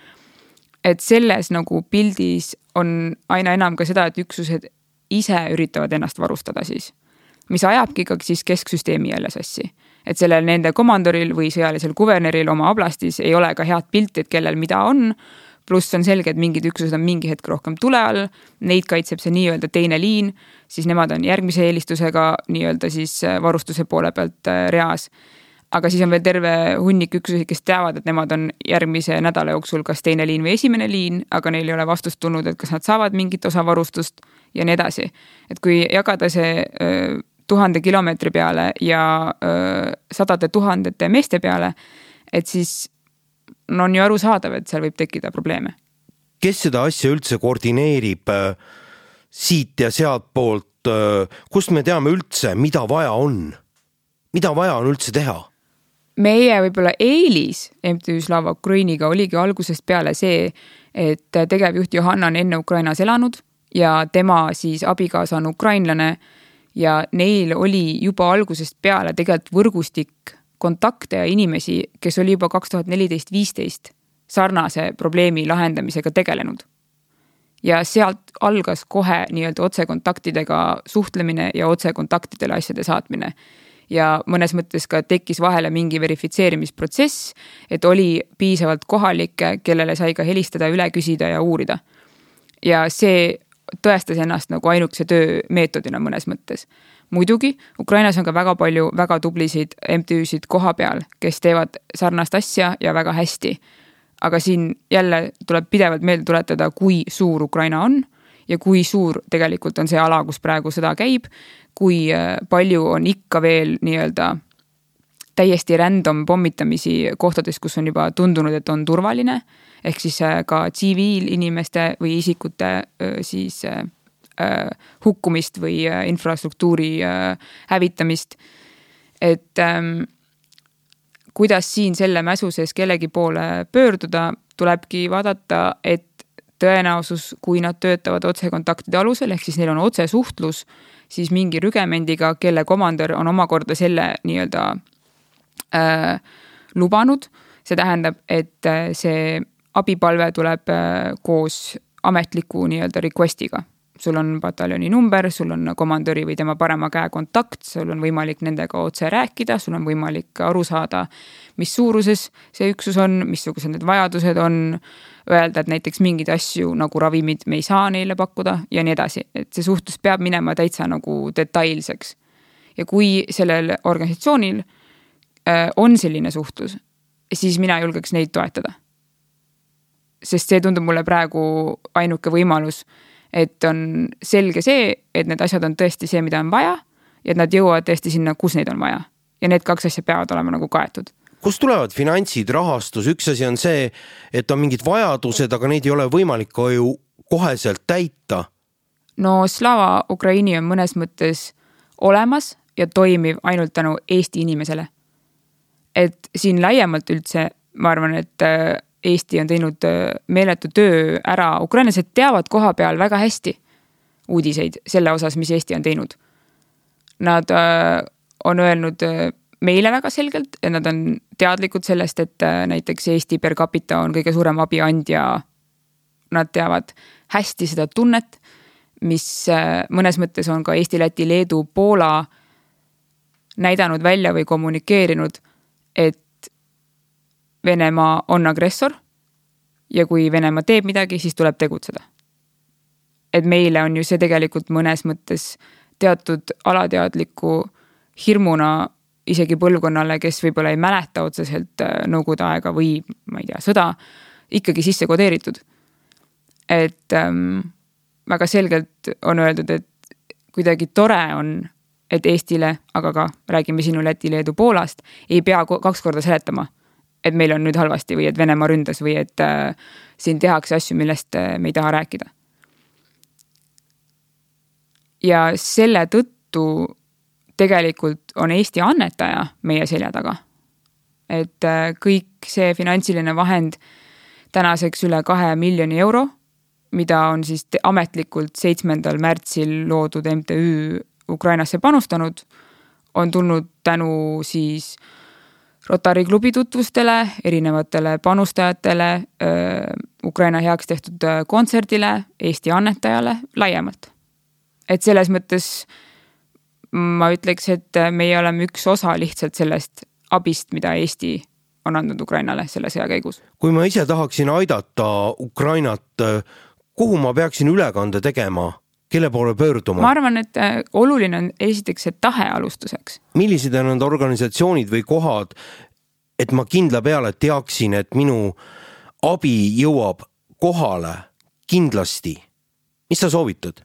et selles nagu pildis on aina enam ka seda, et üksused ise üritavad ennast varustada siis. mis ajabki ikkagi siis kesksüsteemi jälle sassi. Et sellel nende komandoril või sõjalisel kuverneril oma oblastis ei ole ka head pilti, et kellel mida on. Pluss on selge, et mingid üksused on mingi hetk rohkem tule all, neid kaitseb see nii-öelda teine liin, siis nemad on järgmise eelistusega nii-öelda siis äh, varustuse poole pealt äh, reas. aga siis on veel terve hunnik üksusi, kes teavad, et nemad on järgmise nädala jooksul kas teine liin või esimene liin, aga neil ei ole vastust tulnud, et kas nad saavad mingit osa varustust ja nii edasi. et kui jagada see öö, tuhande kilomeetri peale ja öö, sadade tuhandete meeste peale, et siis no on ju arusaadav, et seal võib tekkida probleeme. kes seda asja üldse koordineerib äh, siit ja sealtpoolt äh,, kust me teame üldse, mida vaja on? mida vaja on üldse teha? meie võib-olla eelis MTÜ Slava Ukrainiga oligi algusest peale see, et tegevjuht Johanna on enne Ukrainas elanud ja tema siis abikaasa on ukrainlane ja neil oli juba algusest peale tegelikult võrgustik kontakte ja inimesi, kes oli juba kaks tuhat neliteist, viisteist sarnase probleemi lahendamisega tegelenud. ja sealt algas kohe nii-öelda otsekontaktidega suhtlemine ja otsekontaktidele asjade saatmine. ja mõnes mõttes ka tekkis vahele mingi verifitseerimisprotsess, et oli piisavalt kohalikke, kellele sai ka helistada, üle küsida ja uurida. ja see tõestas ennast nagu ainukese töömeetodina mõnes mõttes. muidugi Ukrainas on ka väga palju väga tublisid MTÜ-sid koha peal, kes teevad sarnast asja ja väga hästi. aga siin jälle tuleb pidevalt meelde tuletada, kui suur Ukraina on ja kui suur tegelikult on see ala, kus praegu sõda käib. kui äh, palju on ikka veel nii-öelda täiesti random pommitamisi kohtades, kus on juba tundunud, et on turvaline ehk siis äh, ka tsiviilinimeste või isikute äh, siis äh, hukkumist või infrastruktuuri hävitamist. et ähm, kuidas siin selle mäsu sees kellegi poole pöörduda, tulebki vaadata, et tõenäosus, kui nad töötavad otsekontaktide alusel, ehk siis neil on otsesuhtlus, siis mingi rügemendiga, kelle komandör on omakorda selle nii-öelda äh, lubanud. see tähendab, et see abipalve tuleb äh, koos ametliku nii-öelda request'iga. sul on pataljoni number, sul on komandöri või tema parema käe kontakt, sul on võimalik nendega otse rääkida, sul on võimalik aru saada, mis suuruses see üksus on, missugused need vajadused on. Öelda, et näiteks mingeid asju nagu ravimid me ei saa neile pakkuda ja nii edasi, et see suhtlus peab minema täitsa nagu detailseks. ja kui sellel organisatsioonil äh, on selline suhtlus, siis mina julgeks neid toetada sest see tundub mulle praegu ainuke võimalus. et on selge see, et need asjad on tõesti see, mida on vaja ja et nad jõuavad tõesti sinna, kus neid on vaja. ja need kaks asja peavad olema nagu kaetud kust tulevad finantsid, rahastus, üks asi on see, et on mingid vajadused, aga neid ei ole võimalik ju koheselt täita. no Slava Ukraini on mõnes mõttes olemas ja toimiv ainult tänu Eesti inimesele. et siin laiemalt üldse, ma arvan, et Eesti on teinud äh, meeletu töö ära, ukrainlased teavad koha peal väga hästi uudiseid selle osas, mis Eesti on teinud. Nad äh, on öelnud äh, meile väga selgelt, et nad on teadlikud sellest, et näiteks Eesti per capita on kõige suurem abiandja. Nad teavad hästi seda tunnet, mis mõnes mõttes on ka Eesti, Läti, Leedu, Poola näidanud välja või kommunikeerinud, et Venemaa on agressor. ja kui Venemaa teeb midagi, siis tuleb tegutseda. et meile on ju see tegelikult mõnes mõttes teatud alateadliku hirmuna isegi põlvkonnale, kes võib-olla ei mäleta otseselt äh, Nõukogude aega või ma ei tea, sõda, ikkagi sisse kodeeritud. et ähm, väga selgelt on öeldud, et kuidagi tore on, et Eestile, aga ka räägime sinu Läti, Leedu, Poolast, ei pea kaks korda seletama et meil on nüüd halvasti või et Venemaa ründas või et äh, siin tehakse asju, millest äh, me ei taha rääkida. ja selle tõttu tegelikult on Eesti annetaja meie selja taga. et äh, kõik see finantsiline vahend tänaseks üle kahe miljoni euro, mida on siis ametlikult seitsmendal märtsil loodud MTÜ Ukrainasse panustanud, on tulnud tänu siis äh, Rotary klubi tutvustele, erinevatele panustajatele, Ukraina heaks tehtud kontserdile, Eesti annetajale laiemalt. et selles mõttes ma ütleks, et meie oleme üks osa lihtsalt sellest abist, mida Eesti on andnud Ukrainale selle sõja käigus. kui ma ise tahaksin aidata Ukrainat, kuhu ma peaksin ülekande tegema? Kelle poole pöörduma? ma arvan, et äh, oluline on esiteks see tahe alustuseks. millised on need organisatsioonid või kohad, et ma kindla peale teaksin, et minu abi jõuab kohale kindlasti. mis sa soovitad?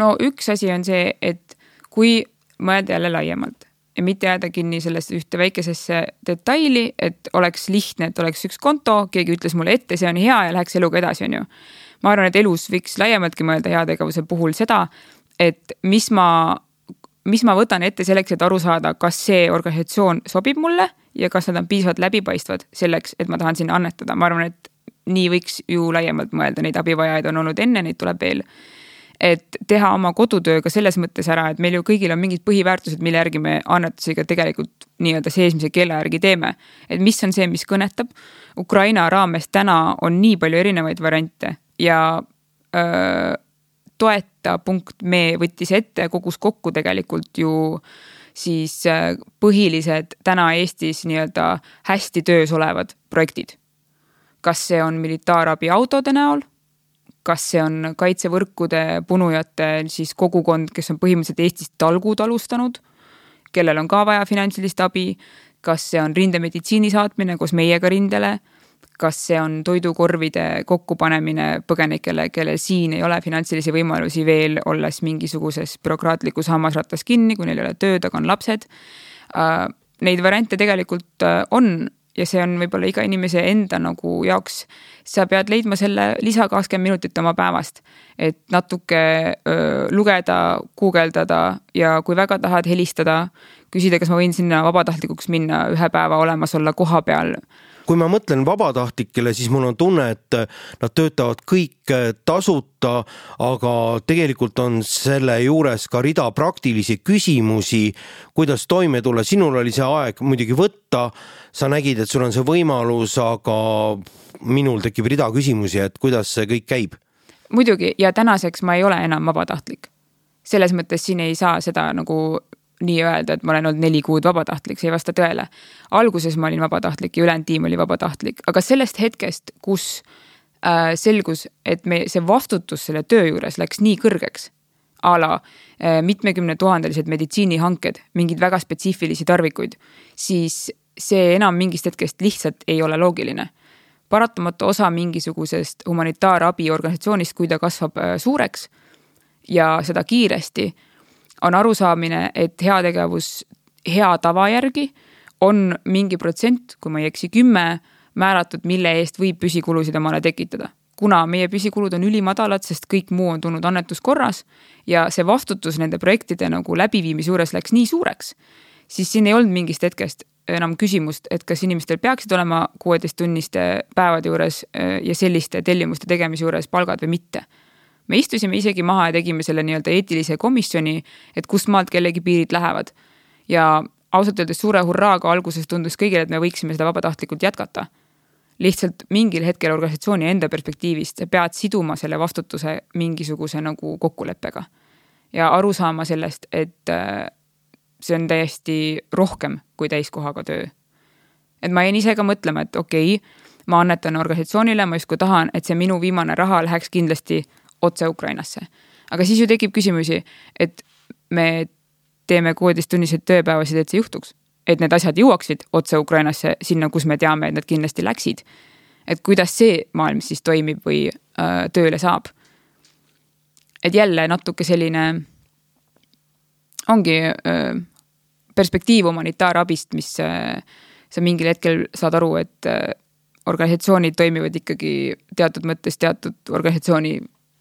no üks asi on see, et kui mõelda jälle laiemalt ja mitte jääda kinni sellesse ühte väikesesse detaili, et oleks lihtne, et oleks üks konto, keegi ütles mulle ette, see on hea ja läheks eluga edasi, on ju ma arvan, et elus võiks laiemaltki mõelda heategevuse puhul seda, et mis ma, mis ma võtan ette selleks, et aru saada, kas see organisatsioon sobib mulle ja kas nad on piisavalt läbipaistvad selleks, et ma tahan sinna annetada, ma arvan, et nii võiks ju laiemalt mõelda, neid abivajajaid on olnud enne, neid tuleb veel. et teha oma kodutöö ka selles mõttes ära, et meil ju kõigil on mingid põhiväärtused, mille järgi me annetusega tegelikult nii-öelda seesmise keele järgi teeme. et mis on see, mis kõnetab. Ukraina raames täna on nii palju erinevaid variante ja öö, toeta punkt me võttis ette, kogus kokku tegelikult ju siis põhilised täna Eestis nii-öelda hästi töös olevad projektid. kas see on militaarabi autode näol? Kas see on kaitsevõrkude punujate siis kogukond, kes on põhimõtteliselt Eestist talgud alustanud, kellel on ka vaja finantsilist abi, kas see on rindemeditsiini saatmine koos meiega rindele, kas see on toidukorvide kokkupanemine põgenikele, kellel siin ei ole finantsilisi võimalusi veel, olles mingisuguses bürokraatlikus hammasrattas kinni, kui neil ei ole tööd, aga on lapsed. Äh, neid variante tegelikult äh, on ja see on võib-olla iga inimese enda nagu jaoks, sa pead leidma selle lisa kakskümmend minutit oma päevast. et natuke öö, lugeda, guugeldada ja kui väga tahad helistada, küsida, kas ma võin sinna vabatahtlikuks minna ühe päeva olemas olla koha peal kui ma mõtlen vabatahtlikele, siis mul on tunne, et nad töötavad kõik tasuta, aga tegelikult on selle juures ka rida praktilisi küsimusi, kuidas toime tulla. sinul oli see aeg muidugi võtta, sa nägid, et sul on see võimalus, aga minul tekib rida küsimusi, et kuidas see kõik käib. muidugi ja tänaseks ma ei ole enam vabatahtlik. selles mõttes siin ei saa seda nagu nii öelda, et ma olen olnud neli kuud vabatahtlik, see ei vasta tõele. alguses ma olin vabatahtlik ja ülejäänud tiim oli vabatahtlik, aga sellest hetkest, kus äh, selgus, et me, see vastutus selle töö juures läks nii kõrgeks, a la äh, mitmekümnetuhandelised meditsiinihanked, mingeid väga spetsiifilisi tarvikuid, siis see enam mingist hetkest lihtsalt ei ole loogiline paratamatu osa mingisugusest humanitaarabiorganisatsioonist, kui ta kasvab äh, suureks ja seda kiiresti on arusaamine, et heategevus hea tava järgi on mingi protsent, kui ma ei eksi, kümme määratud, mille eest võib püsikulusid omale tekitada. kuna meie püsikulud on ülimadalad, sest kõik muu on tulnud annetuskorras ja see vastutus nende projektide nagu läbiviimise juures läks nii suureks, siis siin ei olnud mingist hetkest enam küsimust, et kas inimestel peaksid olema kuueteisttunniste päevade juures äh, ja selliste tellimuste tegemise juures palgad või mitte me istusime isegi maha ja tegime selle nii-öelda eetilise komisjoni, et kust maalt kellegi piirid lähevad. ja ausalt öeldes suure hurraaga alguses tundus kõigile, et me võiksime seda vabatahtlikult jätkata. lihtsalt mingil hetkel organisatsiooni enda perspektiivist pead siduma selle vastutuse mingisuguse nagu kokkuleppega. ja aru saama sellest, et äh, see on täiesti rohkem kui täiskohaga töö. et ma jäin ise ka mõtlema, et okei okay,, ma annetan organisatsioonile, ma justkui tahan, et see minu viimane raha läheks kindlasti otse Ukrainasse. aga siis ju tekib küsimusi, et me teeme kuueteisttunniseid tööpäevasid, et see juhtuks. et need asjad jõuaksid otse Ukrainasse, sinna, kus me teame, et nad kindlasti läksid. et kuidas see maailm siis toimib või äh, tööle saab. et jälle natuke selline ongi äh, perspektiiv humanitaarabist, mis äh, sa mingil hetkel saad aru, et organisatsioonid toimivad ikkagi teatud mõttes teatud organisatsiooni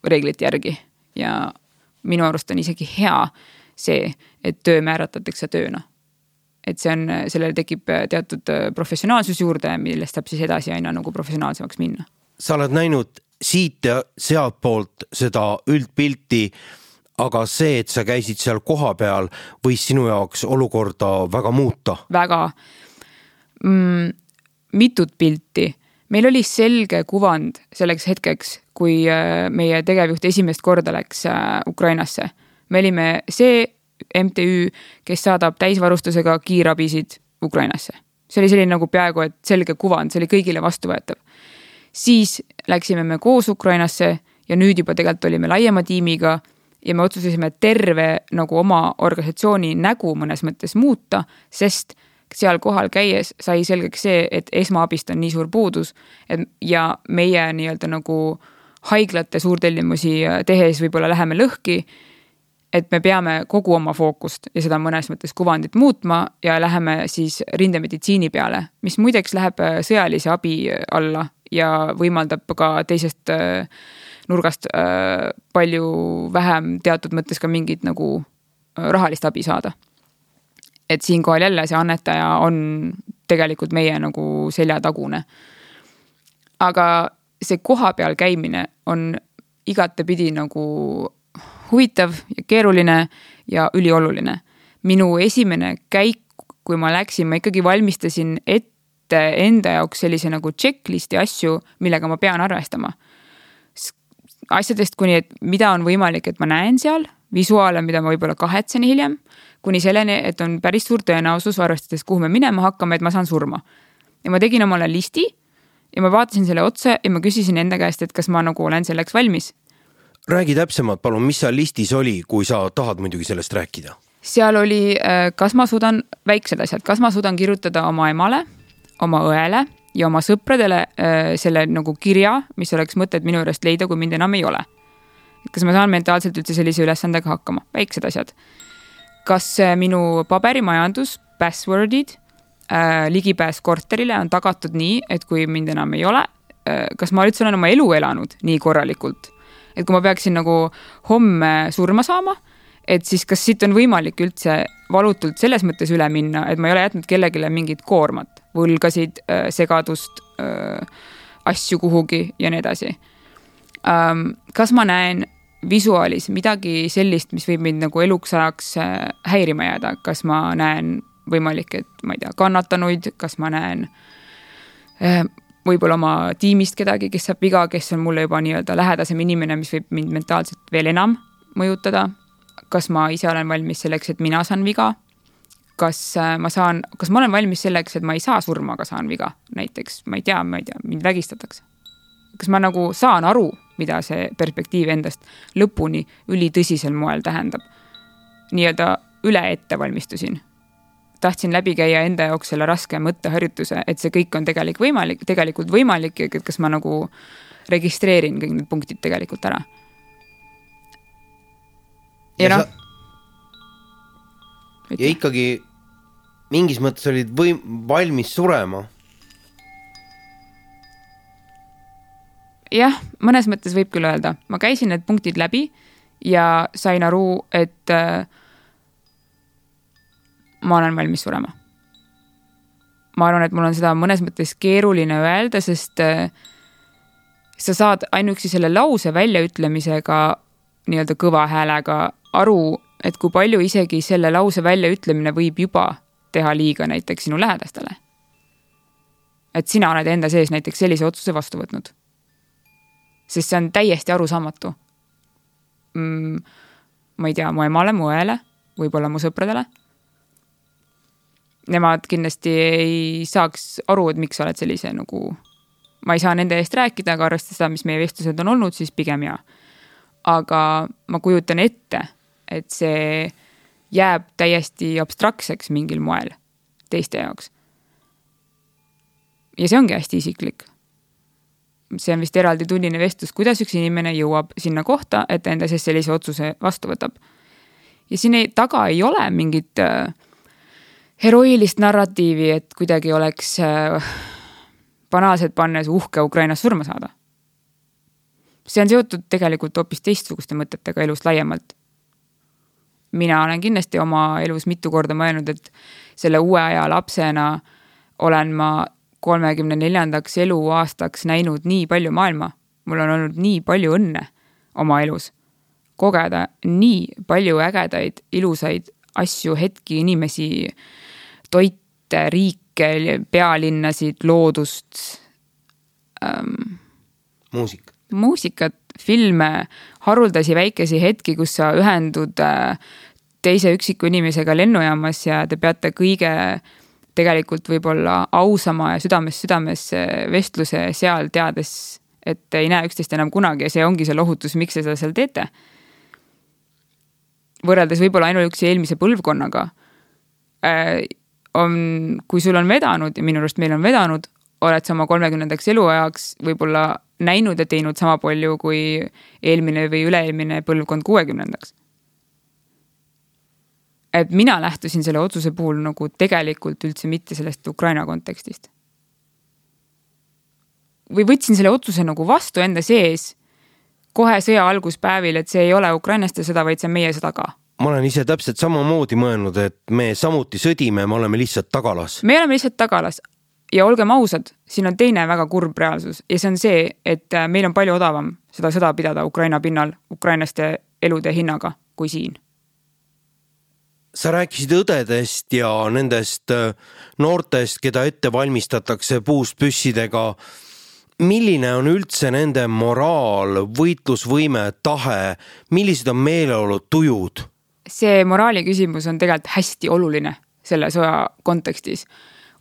reeglite järgi ja minu arust on isegi hea see, et töö määratletakse tööna. et see on, sellele tekib teatud professionaalsus juurde, millest saab siis edasi aina nagu professionaalsemaks minna. sa oled näinud siit ja sealtpoolt seda üldpilti aga see, et sa käisid seal kohapeal, võis sinu jaoks olukorda väga muuta? väga mm,. mitut pilti meil oli selge kuvand selleks hetkeks, kui äh, meie tegevjuht esimest korda läks äh, Ukrainasse. me olime see MTÜ, kes saadab täisvarustusega kiirabisid Ukrainasse. see oli selline nagu peaaegu et selge kuvand, see oli kõigile vastuvõetav. siis läksime me koos Ukrainasse ja nüüd juba tegelikult olime laiema tiimiga ja me otsustasime terve nagu oma organisatsiooni nägu mõnes mõttes muuta, sest seal kohal käies sai selgeks see, et esmaabist on nii suur puudus, et ja meie nii-öelda nagu haiglate suurtellimusi tehes võib-olla läheme lõhki. et me peame kogu oma fookust ja seda mõnes mõttes kuvandit muutma ja läheme siis rindemeditsiini peale, mis muideks läheb sõjalise abi alla ja võimaldab ka teisest äh, nurgast äh, palju vähem teatud mõttes ka mingit nagu äh, rahalist abi saada et siinkohal jälle see annetaja on tegelikult meie nagu seljatagune. aga see kohapeal käimine on igatepidi nagu huvitav ja keeruline ja ülioluline. minu esimene käik, kui ma läksin, ma ikkagi valmistasin ette enda jaoks sellise nagu checklist'i asju, millega ma pean arvestama. asjadest kuni, et mida on võimalik, et ma näen seal, visuaale, mida ma võib-olla kahetsen hiljem, kuni selleni, et on päris suur tõenäosus, arvestades, kuhu me minema hakkame, et ma saan surma. ja ma tegin omale listi ja ma vaatasin selle otsa ja ma küsisin enda käest, et kas ma nagu olen selleks valmis räägi täpsemalt, palun, mis seal listis oli, kui sa tahad muidugi sellest rääkida? seal oli, äh, kas ma suudan, väiksed asjad, kas ma suudan kirjutada oma emale, oma õele ja oma sõpradele äh, selle nagu kirja, mis oleks mõtet minu juurest leida, kui mind enam ei ole. kas ma saan mentaalselt üldse sellise ülesandega hakkama, väiksed asjad. Kas äh, minu paberimajandus, password'id äh,, ligipääs korterile on tagatud nii, et kui mind enam ei ole äh,, kas ma üldse olen oma elu elanud nii korralikult et kui ma peaksin nagu homme surma saama, et siis kas siit on võimalik üldse valutult selles mõttes üle minna, et ma ei ole jätnud kellelegi mingit koormat, võlgasid, äh, segadust, äh, asju kuhugi ja nii edasi. Kas ma näen visuaalis midagi sellist, mis võib mind nagu eluks ajaks äh, häirima jääda, kas ma näen võimalik, et ma ei tea, kannatanuid, kas ma näen võib-olla oma tiimist kedagi, kes saab viga, kes on mulle juba nii-öelda lähedasem inimene, mis võib mind mentaalselt veel enam mõjutada. kas ma ise olen valmis selleks, et mina saan viga? kas äh, ma saan, kas ma olen valmis selleks, et ma ei saa surma, aga saan viga, näiteks ma ei tea, ma ei tea, mind vägistatakse. kas ma nagu saan aru, mida see perspektiiv endast lõpuni ülitõsisel moel tähendab? nii-öelda üle ette valmistusin tahtsin läbi käia enda jaoks selle raske mõtteharjutuse, et see kõik on tegelik võimalik, tegelikult võimalik ja kas ma nagu registreerin kõik need punktid tegelikult ära. ja, ja noh. ja ikkagi mingis mõttes olid võim-, valmis surema. Jah, mõnes mõttes võib küll öelda, ma käisin need punktid läbi ja sain aru, et äh, ma olen valmis surema. ma arvan, et mul on seda mõnes mõttes keeruline öelda, sest äh, sa saad ainuüksi selle lause väljaütlemisega nii-öelda kõva häälega aru, et kui palju isegi selle lause väljaütlemine võib juba teha liiga näiteks sinu lähedastele. et sina oled enda sees näiteks sellise otsuse vastu võtnud. Sest see on täiesti arusaamatu mm,. ma ei tea, mu emale, mu õele, võib-olla mu sõpradele nemad kindlasti ei saaks aru, et miks sa oled sellise nagu, ma ei saa nende eest rääkida, aga arvestades seda, mis meie vestlused on olnud, siis pigem jaa. aga ma kujutan ette, et see jääb täiesti abstraktseks mingil moel teiste jaoks. ja see ongi hästi isiklik. See on vist eraldi tunnine vestlus, kuidas üks inimene jõuab sinna kohta, et ta enda sees sellise otsuse vastu võtab. ja siin ei, taga ei ole mingit äh, heroilist narratiivi, et kuidagi oleks äh, banaalselt pannes uhke Ukrainas surma saada. see on seotud tegelikult hoopis teistsuguste mõtetega elust laiemalt. mina olen kindlasti oma elus mitu korda mõelnud, et selle uue aja lapsena olen ma kolmekümne neljandaks eluaastaks näinud nii palju maailma. mul on olnud nii palju õnne oma elus. kogeda nii palju ägedaid, ilusaid asju, hetki, inimesi toite, riike, pealinnasid, loodust ähm,. muusikat. muusikat, filme, haruldasi väikesi hetki, kus sa ühendud äh, teise üksiku inimesega lennujaamas ja te peate kõige tegelikult võib-olla ausama ja südamest südamesse vestluse seal, teades, et ei näe üksteist enam kunagi ja see ongi see lohutus, miks te seda seal teete. võrreldes võib-olla ainuüksi eelmise põlvkonnaga äh, on, kui sul on vedanud ja minu arust meil on vedanud, oled sa oma kolmekümnendaks eluajaks võib-olla näinud ja teinud sama palju kui eelmine või üle-eelmine põlvkond kuuekümnendaks. Et mina lähtusin selle otsuse puhul nagu tegelikult üldse mitte sellest Ukraina kontekstist. või võtsin selle otsuse nagu vastu enda sees kohe sõja alguspäevil, et see ei ole ukrainlaste sõda, vaid see on meie sõda ka ma olen ise täpselt samamoodi mõelnud, et me samuti sõdime, me oleme lihtsalt tagalas. me oleme lihtsalt tagalas ja olgem ausad, siin on teine väga kurb reaalsus ja see on see, et äh, meil on palju odavam seda sõda pidada Ukraina pinnal ukrainlaste elude hinnaga kui siin sa rääkisid õdedest ja nendest äh, noortest, keda ette valmistatakse puust püssidega. milline on üldse nende moraal, võitlusvõime, tahe, millised on meeleolud, tujud? see moraali küsimus on tegelikult hästi oluline selle sõja kontekstis.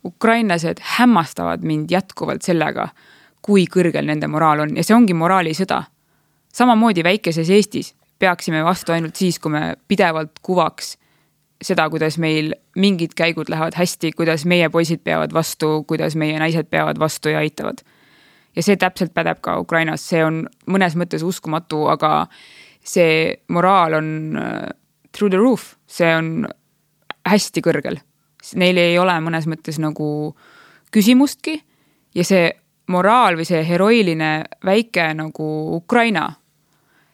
ukrainlased hämmastavad mind jätkuvalt sellega, kui kõrgel nende moraal on ja see ongi moraalisõda. samamoodi väikeses Eestis peaksime vastu ainult siis, kui me pidevalt kuvaks seda, kuidas meil mingid käigud lähevad hästi, kuidas meie poisid peavad vastu, kuidas meie naised peavad vastu ja aitavad. ja see täpselt pädeb ka Ukrainas, see on mõnes mõttes uskumatu, aga see moraal on äh, through the roof, see on hästi kõrgel. Neil ei ole mõnes mõttes nagu küsimustki ja see moraal või see heroiline väike nagu Ukraina,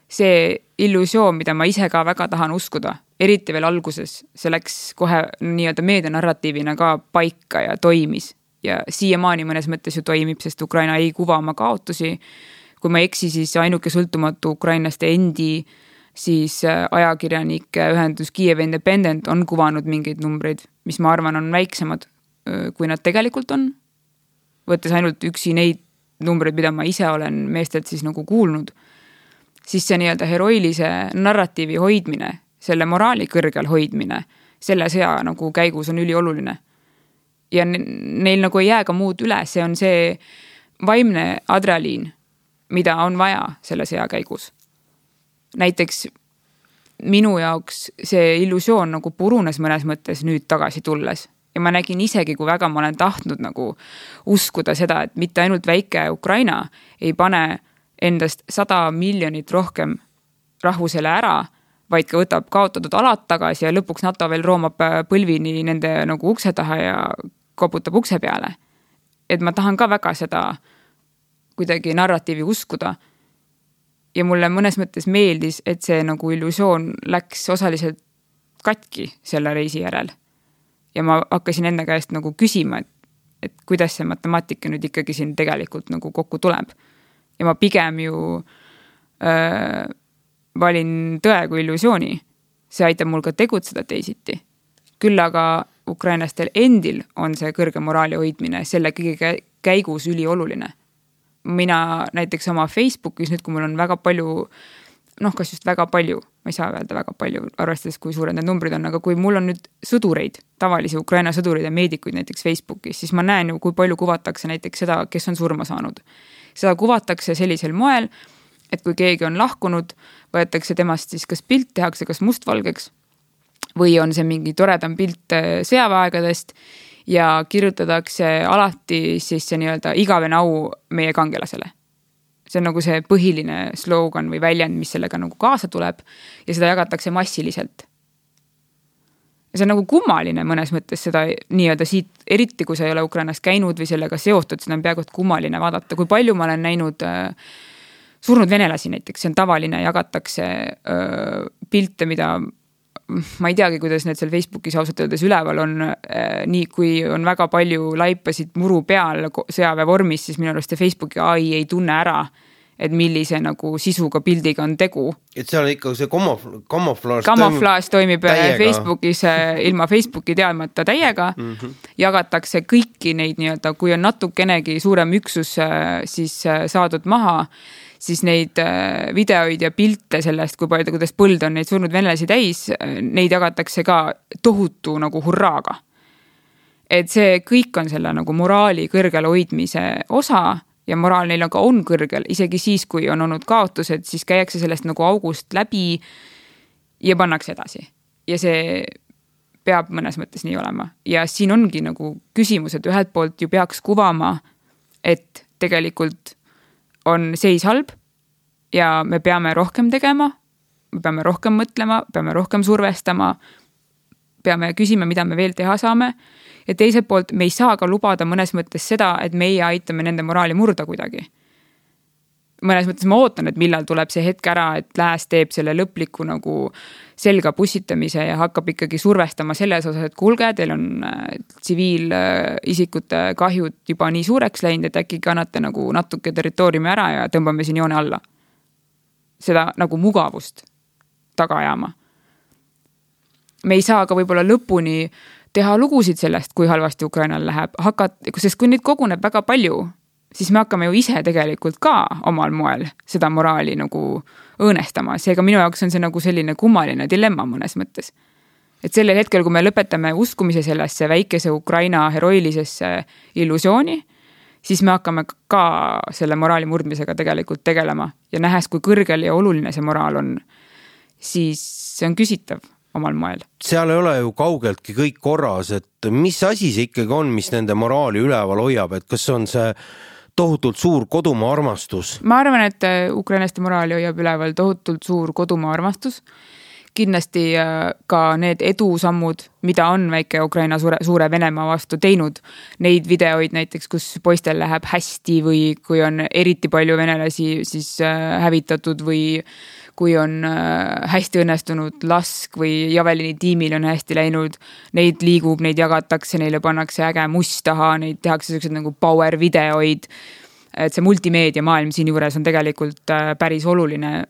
see illusioon, mida ma ise ka väga tahan uskuda eriti veel alguses, see läks kohe nii-öelda meedianarratiivina ka paika ja toimis. ja siiamaani mõnes mõttes ju toimib, sest Ukraina ei kuva oma kaotusi. kui ma ei eksi, siis ainuke sõltumatu ukrainlaste endi siis äh, ajakirjanike ühendus Kiev Independent on kuvanud mingeid numbreid, mis ma arvan, on väiksemad, kui nad tegelikult on. võttes ainult üksi neid numbreid, mida ma ise olen meestelt siis nagu kuulnud, siis see nii-öelda heroilise narratiivi hoidmine selle moraali kõrgel hoidmine selle sõja nagu käigus on ülioluline. ja neil nagu ei jää ka muud üle, see on see vaimne adrenaliin, mida on vaja selle sõja käigus. näiteks minu jaoks see illusioon nagu purunes mõnes mõttes nüüd tagasi tulles ja ma nägin isegi, kui väga ma olen tahtnud nagu uskuda seda, et mitte ainult väike Ukraina ei pane endast sada miljonit rohkem rahvusele ära, vaid ka võtab kaotatud alad tagasi ja lõpuks NATO veel roomab äh, põlvini nende nagu ukse taha ja koputab ukse peale. et ma tahan ka väga seda kuidagi narratiivi uskuda. ja mulle mõnes mõttes meeldis, et see nagu illusioon läks osaliselt katki selle reisi järel. ja ma hakkasin enda käest nagu küsima, et, et kuidas see matemaatika nüüd ikkagi siin tegelikult nagu kokku tuleb. Ja ma pigem ju öö, valin tõe kui illusiooni. see aitab mul ka tegutseda teisiti. küll aga ukrainlastel endil on see kõrge moraali hoidmine selle kõige käigus ülioluline. mina näiteks oma Facebookis nüüd, kui mul on väga palju noh, kas just väga palju, ma ei saa öelda väga palju, arvestades, kui suured need numbrid on, aga kui mul on nüüd sõdureid, tavalisi Ukraina sõdureid ja meedikuid näiteks Facebookis, siis ma näen ju, kui palju kuvatakse näiteks seda, kes on surma saanud. Seda kuvatakse sellisel moel, et kui keegi on lahkunud, võetakse temast siis kas pilt, tehakse kas mustvalgeks või on see mingi toredam pilt äh, sõjaväeaegadest ja kirjutatakse alati siis see nii-öelda igavene au meie kangelasele. see on nagu see põhiline slogan või väljend, mis sellega nagu kaasa tuleb ja seda jagatakse massiliselt. Ja see on nagu kummaline mõnes mõttes seda nii-öelda siit, eriti kui sa ei ole Ukrainas käinud või sellega seotud, seda on peaaegu et kummaline vaadata, kui palju ma olen näinud äh, surnud venelasi näiteks, see on tavaline, jagatakse öö, pilte, mida ma ei teagi, kuidas need seal Facebookis ausalt öeldes üleval on. nii kui on väga palju laipasid muru peal sõjaväe vormis, siis minu arust see Facebooki ai ei tunne ära, et millise nagu sisuga pildiga on tegu. et seal ikka see kamuf-, kamuflaaž. kamuflaaž toimib täiega. Facebookis ilma Facebooki teadmata täiega mm. -hmm. jagatakse kõiki neid nii-öelda, kui on natukenegi suurem üksus, siis saadud maha siis neid äh, videoid ja pilte sellest, kui palju, kuidas põld on neid surnud venelasi täis, neid jagatakse ka tohutu nagu hurraaga. et see kõik on selle nagu moraali kõrgel hoidmise osa ja moraal neil aga on kõrgel, isegi siis, kui on olnud kaotused, siis käiakse sellest nagu august läbi ja pannakse edasi. ja see peab mõnes mõttes nii olema ja siin ongi nagu küsimus, et ühelt poolt ju peaks kuvama, et tegelikult on seis halb ja me peame rohkem tegema, me peame rohkem mõtlema, peame rohkem survestama, peame küsima, mida me veel teha saame ja teiselt poolt me ei saa ka lubada mõnes mõttes seda, et meie aitame nende moraali murda kuidagi. mõnes mõttes ma ootan, et millal tuleb see hetk ära, et lääs teeb selle lõpliku nagu selga pussitamise ja hakkab ikkagi survestama selles osas, et kuulge, teil on äh, tsiviilisikute kahjud juba nii suureks läinud, et äkki kannate nagu natuke territooriumi ära ja tõmbame siin joone alla. seda nagu mugavust taga ajama. Me ei saa ka võib-olla lõpuni teha lugusid sellest, kui halvasti Ukrainal läheb, hakata, sest kui neid koguneb väga palju, siis me hakkame ju ise tegelikult ka omal moel seda moraali nagu õõnestama, seega minu jaoks on see nagu selline kummaline dilemma mõnes mõttes. et sellel hetkel, kui me lõpetame uskumise sellesse väikese Ukraina heroilisesse illusiooni, siis me hakkame ka selle moraali murdmisega tegelikult tegelema. Ja nähes, kui kõrgel ja oluline see moraal on, siis see on küsitav omal moel. seal ei ole ju kaugeltki kõik korras, et mis asi see ikkagi on, mis nende moraali üleval hoiab, et kas on see tohutult suur kodumaa armastus. ma arvan, et äh, ukrainlaste moraali hoiab üleval tohutult suur kodumaa armastus. kindlasti äh, ka need edusammud, mida on väike Ukraina suure, suure Venemaa vastu teinud. Neid videoid näiteks, kus poistel läheb hästi või kui on eriti palju venelasi siis äh, hävitatud või kui on hästi õnnestunud lask või Javelini tiimil on hästi läinud, neid liigub, neid jagatakse, neile pannakse äge must taha, neid tehakse siukseid nagu power videoid. et see multimeediamaailm siinjuures on tegelikult päris oluline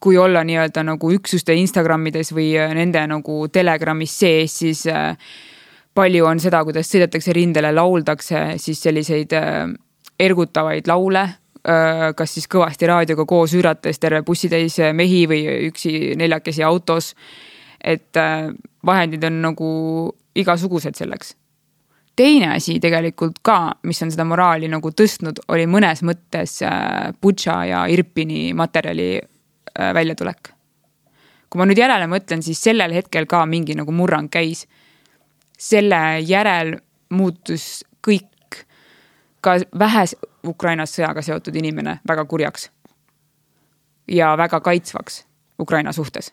kui olla nii-öelda nagu üksuste Instagramides või nende nagu Telegramis sees, siis palju on seda, kuidas sõidetakse rindele, lauldakse siis selliseid ergutavaid laule Äh, kas siis kõvasti raadioga koos üürates terve bussitäis mehi või üksi neljakesi autos. et äh, vahendid on nagu igasugused selleks. teine asi tegelikult ka, mis on seda moraali nagu tõstnud, oli mõnes mõttes äh, Butša ja Irpini materjali väljatulek. kui ma nüüd järele mõtlen, siis sellel hetkel ka mingi nagu murrang käis. selle järel muutus ka vähe Ukrainas sõjaga seotud inimene väga kurjaks. ja väga kaitsvaks Ukraina suhtes.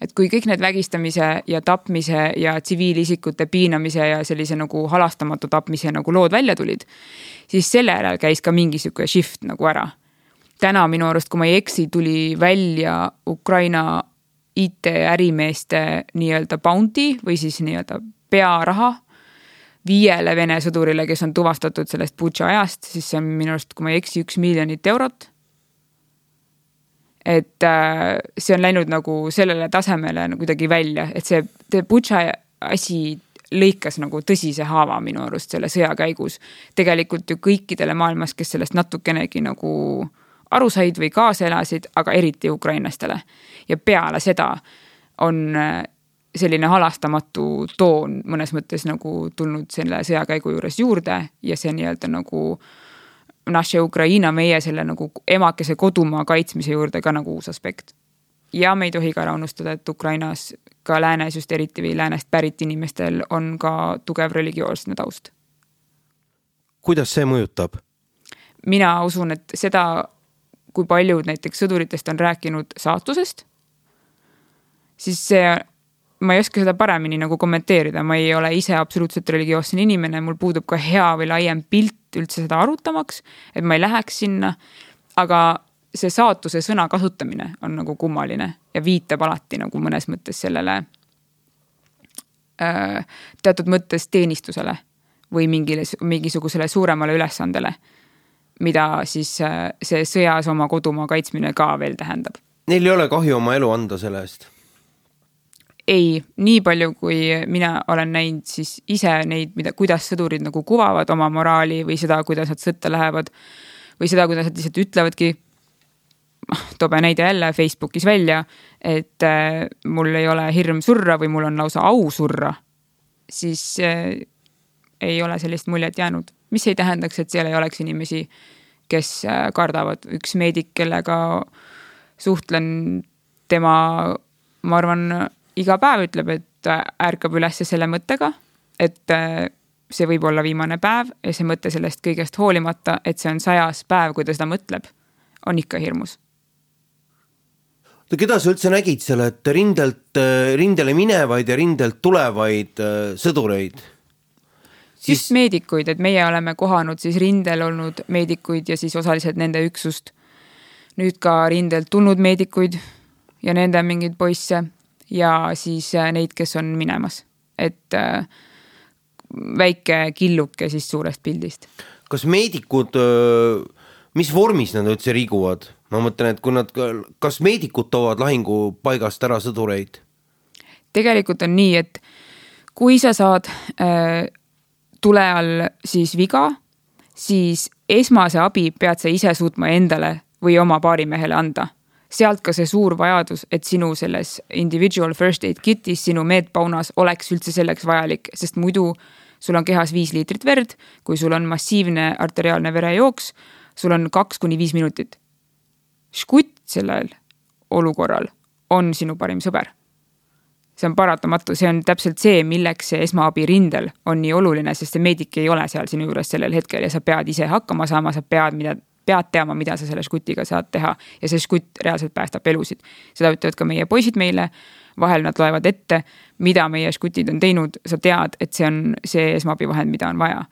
et kui kõik need vägistamise ja tapmise ja tsiviilisikute piinamise ja sellise nagu halastamatu tapmise nagu lood välja tulid, siis selle järel käis ka mingi sihuke shift nagu ära. täna minu arust, kui ma ei eksi, tuli välja Ukraina IT-ärimeeste nii-öelda bounty või siis nii-öelda pearaha viiele Vene sõdurile, kes on tuvastatud sellest Butša ajast, siis see on minu arust, kui ma ei eksi, üks miljonit eurot. et äh, see on läinud nagu sellele tasemele nagu kuidagi välja, et see, Butša asi lõikas nagu tõsise haava minu arust selle sõja käigus. tegelikult ju kõikidele maailmas, kes sellest natukenegi nagu aru said või kaasa elasid, aga eriti ukrainlastele. ja peale seda on äh, selline halastamatu toon mõnes mõttes nagu tulnud selle sõjakäigu juures juurde ja see nii-öelda nagu naše Ukraina, meie selle nagu emakese kodumaa kaitsmise juurde ka nagu uus aspekt. ja me ei tohi ka ära unustada, et Ukrainas ka läänes just eriti või läänest pärit inimestel on ka tugev religioosne taust. kuidas see mõjutab? mina usun, et seda, kui paljud näiteks sõduritest on rääkinud saatusest, siis see ma ei oska seda paremini nagu kommenteerida, ma ei ole ise absoluutselt religioossene inimene, mul puudub ka hea või laiem pilt üldse seda arutamaks, et ma ei läheks sinna. aga see saatuse sõna kasutamine on nagu kummaline ja viitab alati nagu mõnes mõttes sellele äh, teatud mõttes teenistusele või mingile, mingisugusele suuremale ülesandele, mida siis äh, see sõjas oma kodumaa kaitsmine ka veel tähendab. Neil ei ole kahju oma elu anda selle eest ei, nii palju, kui mina olen näinud, siis ise neid, mida, kuidas sõdurid nagu kuvavad oma moraali või seda, kuidas nad sõtta lähevad. või seda, kuidas nad lihtsalt ütlevadki. noh, toome näide jälle Facebookis välja, et äh, mul ei ole hirm surra või mul on lausa au surra. siis äh, ei ole sellist muljet jäänud, mis ei tähendaks, et seal ei oleks inimesi, kes äh, kardavad, üks meedik, kellega suhtlen, tema, ma arvan iga päev ütleb, et äh, ärkab üles selle mõttega, et äh, see võib olla viimane päev ja see mõte sellest kõigest hoolimata, et see on sajas päev, kui ta seda mõtleb, on ikka hirmus. no keda sa üldse nägid seal, et rindelt, äh, rindele minevaid ja rindelt tulevaid sõdureid? siis just meedikuid, et meie oleme kohanud siis rindel olnud meedikuid ja siis osaliselt nende üksust. nüüd ka rindelt tulnud meedikuid ja nende mingeid poisse ja siis äh, neid, kes on minemas, et äh, väike killuke siis suurest pildist. kas meedikud, äh, mis vormis nad üldse liiguvad? ma mõtlen, et kui nad, kas meedikud toovad lahingupaigast ära sõdureid? tegelikult on nii, et kui sa saad äh, tule all siis viga, siis esmase abi pead sa ise suutma endale või oma paarimehele anda. Sealt ka see suur vajadus, et sinu selles individual first aid kit'is, sinu medpaunas oleks üldse selleks vajalik, sest muidu sul on kehas viis liitrit verd, kui sul on massiivne arteriaalne verejooks, sul on kaks kuni viis minutit. žgutt sellel olukorral on sinu parim sõber see on paratamatu, see on täpselt see, milleks see esmaabi rindel on nii oluline, sest see meedik ei ole seal sinu juures sellel hetkel ja sa pead ise hakkama saama, sa pead, mida, pead teadma, mida sa selle žgutiga saad teha ja see žgutt reaalselt päästab elusid. seda ütlevad ka meie poisid meile, vahel nad loevad ette, mida meie žgutid on teinud, sa tead, et see on see esmaabivahend, mida on vaja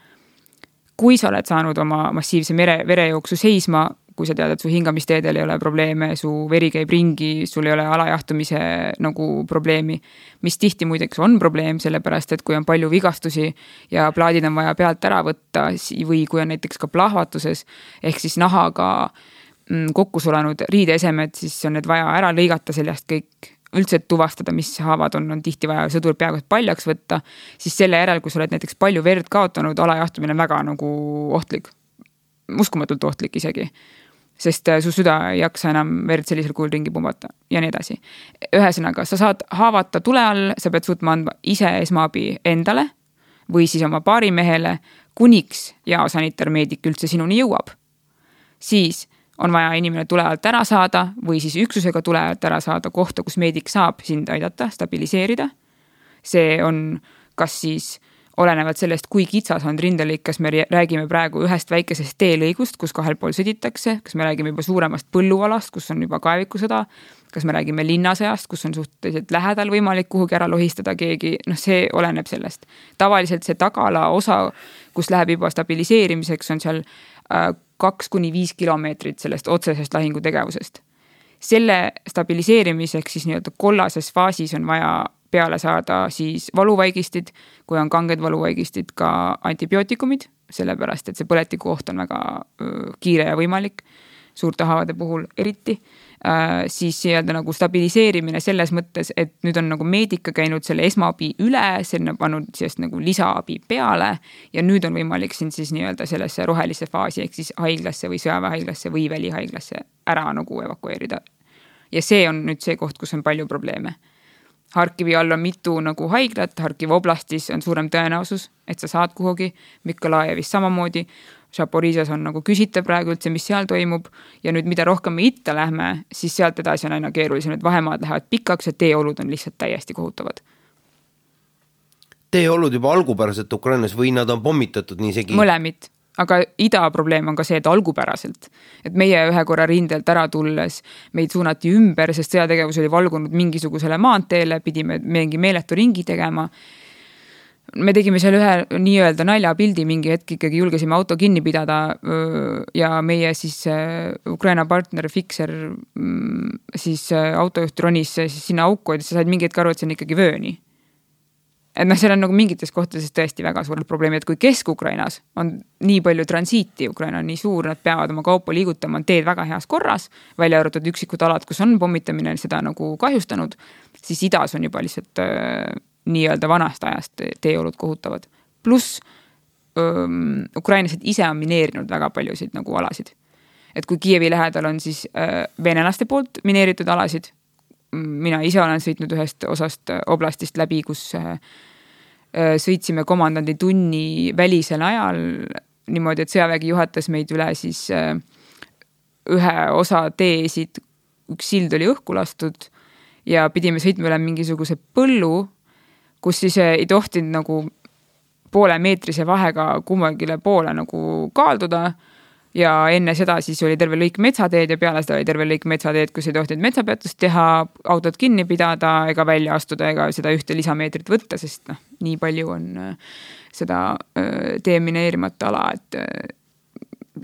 kui sa oled saanud oma massiivse mere, verejooksu seisma, kui sa tead, et su hingamisteedel ei ole probleeme, su veri käib ringi, sul ei ole alajahtumise nagu probleemi. mis tihti muideks on probleem, sellepärast et kui on palju vigastusi ja plaadid on vaja pealt ära võtta või kui on näiteks ka plahvatuses ehk siis nahaga mm, kokku sulanud riideesemed, siis on need vaja ära lõigata seljast kõik üldse, tuvastada, mis haavad on, on tihti vaja sõdur peaaegu et paljaks võtta, siis selle järel, kui sa oled näiteks palju verd kaotanud, alajahtumine on väga nagu ohtlik. uskumatult ohtlik isegi sest äh, su süda ei jaksa enam verd sellisel kujul ringi pumbata ja nii edasi. ühesõnaga, sa saad haavata tule all, sa pead suutma anda ise esmaabi endale või siis oma paarimehele, kuniks jaosanitarmeedik üldse sinuni jõuab. siis on vaja inimene tule alt ära saada või siis üksusega tule alt ära saada kohta, kus meedik saab sind aidata, stabiliseerida. see on kas siis olenevalt sellest, kui kitsas on rindelõik, kas me räägime praegu ühest väikesest teelõigust, kus kahel pool sõditakse, kas me räägime juba suuremast põllualast, kus on juba kaevikusõda, kas me räägime linnasõjast, kus on suhteliselt lähedal võimalik kuhugi ära lohistada keegi, noh, see oleneb sellest. tavaliselt see tagala osa, kus läheb juba stabiliseerimiseks, on seal äh, kaks kuni viis kilomeetrit sellest otsesest lahingutegevusest. selle stabiliseerimiseks siis nii-öelda kollases faasis on vaja peale saada siis valuvaigistid, kui on kanged valuvaigistid, ka antibiootikumid, sellepärast et see põletikuoht on väga kiire ja võimalik, suurte haavade puhul eriti äh,. siis nii-öelda nagu stabiliseerimine selles mõttes, et nüüd on nagu meedika käinud selle esmaabi üle, sinna pannud sellest nagu lisaabi peale ja nüüd on võimalik sind siis nii-öelda sellesse rohelisse faasi ehk siis haiglasse või sõjaväehaiglasse või välihaiglasse ära nagu evakueerida. ja see on nüüd see koht, kus on palju probleeme Harkivi all on mitu nagu haiglat, Harkivi oblastis on suurem tõenäosus, et sa saad kuhugi, Mikolajevis samamoodi. Šaporižas on nagu küsitav praegu üldse, mis seal toimub ja nüüd, mida rohkem me itta lähme, siis sealt edasi on aina keerulisem, need vahemaad lähevad pikaks ja teeolud on lihtsalt täiesti kohutavad. teeolud juba algupäraselt Ukrainas või nad on pommitatud niisegi? mõlemit aga ida probleem on ka see, et algupäraselt, et meie ühe korra rindelt ära tulles meid suunati ümber, sest sõjategevus oli valgunud mingisugusele maanteele, pidime mingi meeletu ringi tegema. me tegime seal ühe nii-öelda naljapildi, mingi hetk ikkagi julgesime auto kinni pidada ja meie siis Ukraina partner Fixer mm, siis autojuht ronis siis sinna auku ja sa said mingi hetk aru, et see on ikkagi vööni et noh, seal on nagu mingites kohtades tõesti väga suured probleemid, et kui Kesk-Ukrainas on nii palju transiiti, Ukraina on nii suur, nad peavad oma kaupa liigutama, on teed väga heas korras, välja arvatud üksikud alad, kus on pommitamine seda nagu kahjustanud, siis idas on juba lihtsalt äh, nii-öelda vanast ajast teeolud kohutavad. pluss ukrainlased ise on mineerinud väga paljusid nagu alasid. et kui Kiievi lähedal on siis äh, venelaste poolt mineeritud alasid mina ise olen sõitnud ühest osast oblastist läbi, kus äh, äh, sõitsime komandandi tunni välisel ajal niimoodi, et sõjavägi juhatas meid üle siis äh, ühe osa teesid, üks sild oli õhku lastud ja pidime sõitma üle mingisuguse põllu, kus siis ei tohtinud nagu poolemeetrise vahega kummagile poole nagu kalduda ja enne seda siis oli terve lõik metsateed ja peale seda oli terve lõik metsateed, kus ei tohtinud metsapeatust teha, autot kinni pidada ega välja astuda ega seda ühte lisameetrit võtta, sest noh, nii palju on äh, seda äh, demineerimata ala, et äh,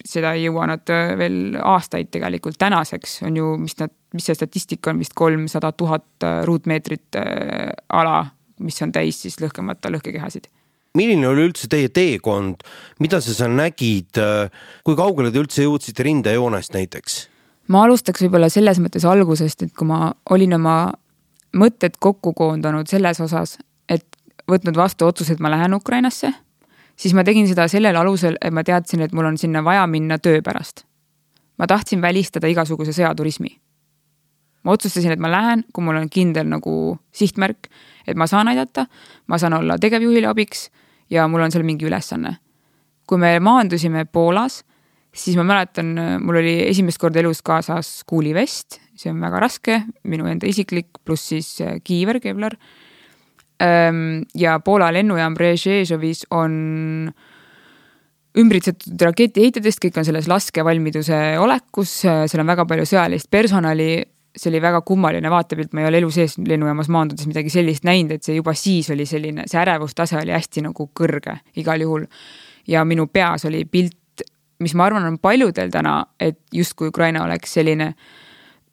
seda ei jõua nad veel aastaid tegelikult, tänaseks on ju, mis nad, mis see statistika on, vist kolmsada tuhat ruutmeetrit ala, mis on täis siis lõhkemata lõhkekehasid milline oli üldse teie teekond, mida sa seal nägid, kui kaugele te üldse jõudsite rindejoonest näiteks? ma alustaks võib-olla selles mõttes algusest, et kui ma olin oma mõtted kokku koondanud selles osas, et võtnud vastu otsuse, et ma lähen Ukrainasse, siis ma tegin seda sellel alusel, et ma teadsin, et mul on sinna vaja minna töö pärast. ma tahtsin välistada igasuguse sõjaturismi. ma otsustasin, et ma lähen, kui mul on kindel nagu sihtmärk, et ma saan aidata, ma saan olla tegevjuhile abiks ja mul on seal mingi ülesanne. kui me maandusime Poolas siis ma mäletan, mul oli esimest korda elus kaasas kuulivest, see on väga raske, minu enda isiklik, pluss siis äh, kiiver, kevlar. ja Poola lennujaam Brežnežovis on ümbritsetud raketiheitjatest, kõik on selles laskevalmiduse olekus, seal on väga palju sõjalist personali. See oli väga kummaline vaatepilt, ma ei ole elu sees lennujaamas maandudes midagi sellist näinud, et see juba siis oli selline, see ärevustase oli hästi nagu kõrge igal juhul. ja minu peas oli pilt mis ma arvan, on paljudel täna, et justkui Ukraina oleks selline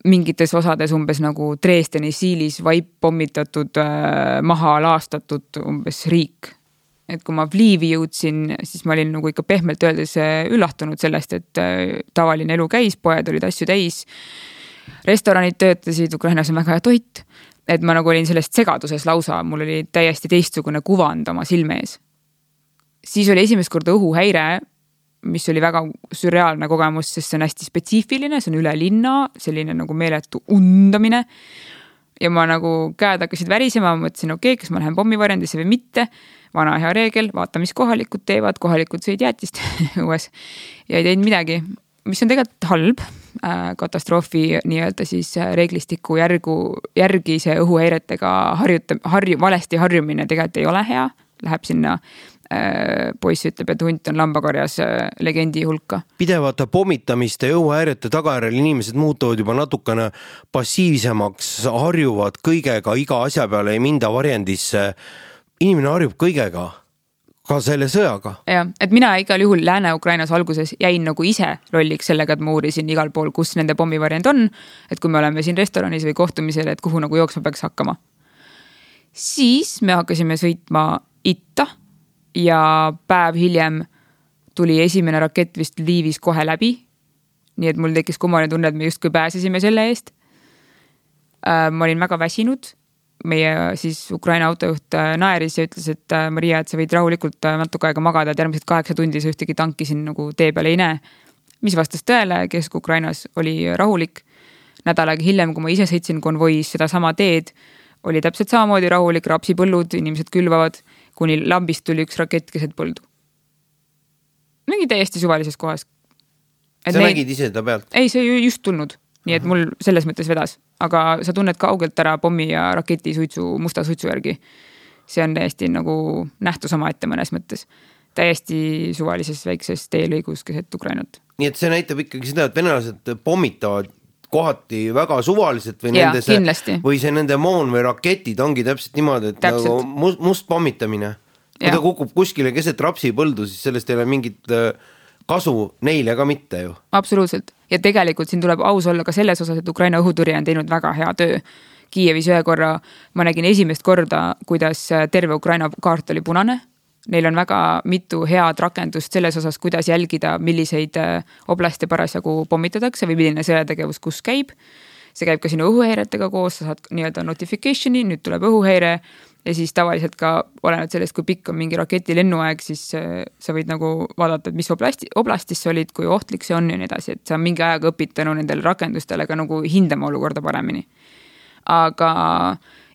mingites osades umbes nagu Dresdeni siilis vaip pommitatud äh,, maha laastatud umbes riik. et kui ma Lvivi jõudsin, siis ma olin nagu ikka pehmelt öeldes äh, üllatunud sellest, et äh, tavaline elu käis, poed olid asju täis. Restoranid töötasid, Ukrainas on väga hea toit. et ma nagu olin sellest segaduses lausa, mul oli täiesti teistsugune kuvand oma silme ees. siis oli esimest korda õhuhäire mis oli väga sürreaalne kogemus, sest see on hästi spetsiifiline, see on üle linna, selline nagu meeletu undamine. ja ma nagu käed hakkasid värisema, mõtlesin, okei okay,, kas ma lähen pommivarjendisse või mitte. vana hea reegel, vaata, mis kohalikud teevad, kohalikud sõid jäätist [laughs] õues ja ei teinud midagi, mis on tegelikult halb äh, katastroofi nii-öelda siis äh, reeglistiku järgu, järgi see õhuhäiretega harjuta-, harju-, valesti harjumine tegelikult ei ole hea, läheb sinna Äh, poiss ütleb, et hunt on lambakarjas legendi hulka. pidevate pommitamiste ja õhuhäirete tagajärjel inimesed muutuvad juba natukene passiivsemaks, harjuvad kõigega, iga asja peale ei minda varjendisse. inimene harjub kõigega ka selle sõjaga. jah, et mina igal juhul Lääne-Ukrainas alguses jäin nagu ise lolliks sellega, et ma uurisin igal pool, kus nende pommivarjend on. et kui me oleme siin restoranis või kohtumisel, et kuhu nagu jooksma peaks hakkama. siis me hakkasime sõitma itta ja päev hiljem tuli esimene rakett vist Lvivis kohe läbi. nii et mul tekkis kummaline tunne, et me justkui pääsesime selle eest. Äh, ma olin väga väsinud. Meie siis Ukraina autojuht äh, naeris ja ütles, et äh, Maria, et sa võid rahulikult natuke aega magada, et järgmised kaheksa tundi sa ühtegi tanki siin nagu tee peal ei näe. mis vastas tõele, Kesk-Ukrainas oli rahulik. nädal aega hiljem, kui ma ise sõitsin konvois sedasama teed, oli täpselt samamoodi rahulik, rapsipõllud, inimesed külvavad kuni lambist tuli üks rakett keset põldu. mingi täiesti suvalises kohas. sa neid... nägid ise seda pealt? ei, see just tulnud, nii et mul selles mõttes vedas, aga sa tunned kaugelt ära pommi ja raketi suitsu, musta suitsu järgi. see on täiesti nagu nähtus omaette mõnes mõttes täiesti suvalises väikses teelõigus keset Ukrainat. nii et see näitab ikkagi seda, et venelased pommitavad kohati väga suvaliselt või ja, nende see, või see nende moon või raketid ongi täpselt niimoodi, et täpselt. nagu must, must pommitamine. kui ta kukub kuskile keset rapsipõldu, siis sellest ei ole mingit äh, kasu neile ka mitte ju. absoluutselt ja tegelikult siin tuleb aus olla ka selles osas, et Ukraina õhutõrje on teinud väga hea töö. Kiievis ühe korra ma nägin esimest korda, kuidas terve Ukraina kaart oli punane Neil on väga mitu head rakendust selles osas, kuidas jälgida, milliseid äh, oblaste parasjagu pommitatakse või milline sõjategevus kus käib. see käib ka sinu õhuhäiretega koos, sa saad nii-öelda notification'i, nüüd tuleb õhuhäire ja siis tavaliselt ka olenevalt sellest, kui pikk on mingi raketi lennuaeg, siis äh, sa võid nagu vaadata, et mis oblasti, oblastis sa olid, kui ohtlik see on ja nii edasi, et sa mingi ajaga õpid tänu nendele rakendustele ka nagu hindama olukorda paremini. aga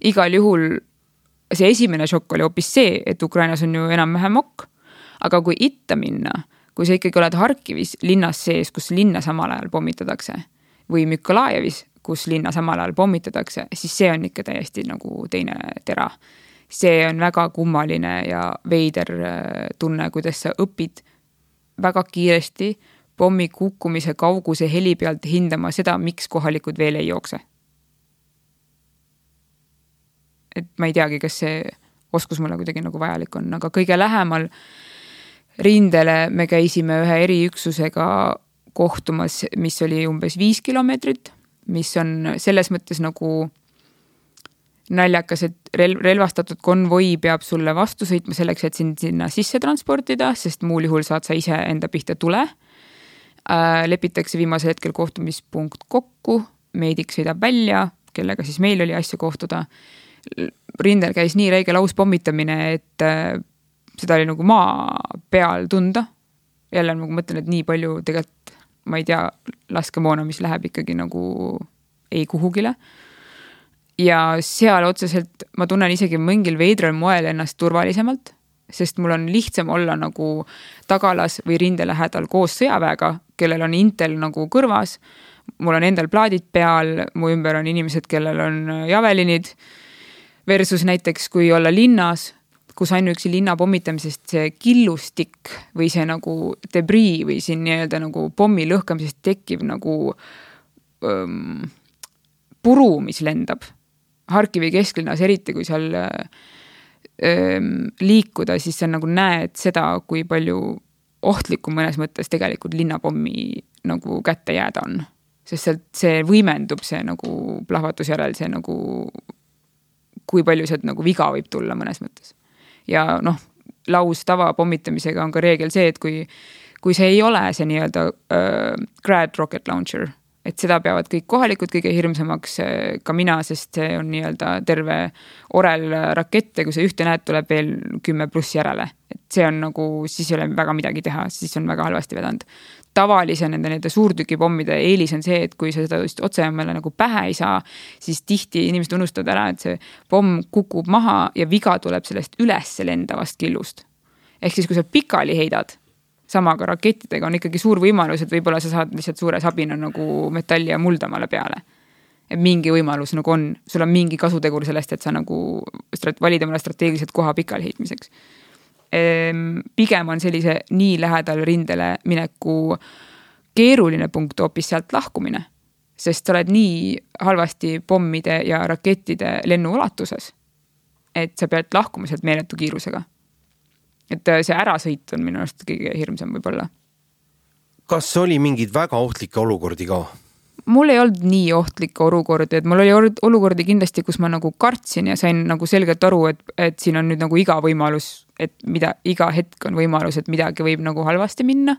igal juhul see esimene šokk oli hoopis see, et Ukrainas on ju enam-vähem ok. aga kui itta minna, kui sa ikkagi oled Harkivis linnas sees, kus linna samal ajal pommitatakse või Mykolajevis, kus linna samal ajal pommitatakse, siis see on ikka täiesti nagu teine tera. see on väga kummaline ja veider äh, tunne, kuidas sa õpid väga kiiresti pommi kukkumise kauguse heli pealt hindama seda, miks kohalikud veel ei jookse et ma ei teagi, kas see oskus mulle kuidagi nagu vajalik on, aga kõige lähemal rindele me käisime ühe eriüksusega kohtumas, mis oli umbes viis kilomeetrit, mis on selles mõttes nagu naljakas, et relv, relvastatud konvoi peab sulle vastu sõitma selleks, et sind sinna sisse transportida, sest muul juhul saad sa ise enda pihta tule. äh,. lepitakse viimasel hetkel kohtumispunkt kokku, meedik sõidab välja, kellega siis meil oli asja kohtuda. rindel käis nii räige lauspommitamine, et äh, seda oli nagu maa peal tunda. jälle nagu mõtlen, et nii palju tegelikult, ma ei tea, laskemoona, mis läheb ikkagi nagu ei kuhugile ja seal otseselt ma tunnen isegi mingil veidral moel ennast turvalisemalt, sest mul on lihtsam olla nagu tagalas või rinde lähedal koos sõjaväega, kellel on Intel nagu kõrvas. mul on endal plaadid peal, mu ümber on inimesed, kellel on javelinid. Versus näiteks, kui olla linnas, kus ainuüksi linna pommitamisest see killustik või see nagu debrii või siin nii-öelda nagu pommi lõhkamisest tekkiv nagu öm, puru, mis lendab Harkivi kesklinnas, eriti kui seal ähm, liikuda, siis sa nagu näed seda, kui palju ohtlikum mõnes mõttes tegelikult linnapommi nagu kätte jääda on. sest sealt see võimendub, see nagu plahvatuse järel, see nagu, kui palju sealt nagu viga võib tulla mõnes mõttes. Ja noh, laus tavapommitamisega on ka reegel see, et kui, kui see ei ole see nii-öelda äh, grad rocket launcher et seda peavad kõik kohalikud kõige hirmsamaks, ka mina, sest see on nii-öelda terve orel rakett ja kui sa ühte näed, tuleb veel kümme pluss järele. et see on nagu, siis ei ole väga midagi teha, siis on väga halvasti vedanud. Tavalise nende, nende suurtükipommide eelis on see, et kui sa seda just otsejaamale nagu pähe ei saa, siis tihti inimesed unustavad ära, et see pomm kukub maha ja viga tuleb sellest üles lendavast killust. ehk siis, kui sa pikali heidad sama ka rakettidega on ikkagi suur võimalus, et võib-olla sa saad lihtsalt suure sabina nagu metalli ja mulda omale peale. et mingi võimalus nagu on, sul on mingi kasutegur sellest, et sa nagu valid omale strateegiliselt koha pikali heitmiseks. Ehm, pigem on sellise nii lähedal rindele mineku keeruline punkt hoopis sealt lahkumine. sest sa oled nii halvasti pommide ja rakettide lennuulatuses, et sa pead lahkuma sealt meeletu kiirusega et äh, see ärasõit on minu arust kõige hirmsam võib-olla. kas oli mingeid väga ohtlikke olukordi ka? mul ei olnud nii ohtlikke olukordi, et mul oli olukordi kindlasti, kus ma nagu kartsin ja sain nagu selgelt aru, et, et siin on nüüd nagu iga võimalus, et mida, iga hetk on võimalus, et midagi võib nagu halvasti minna.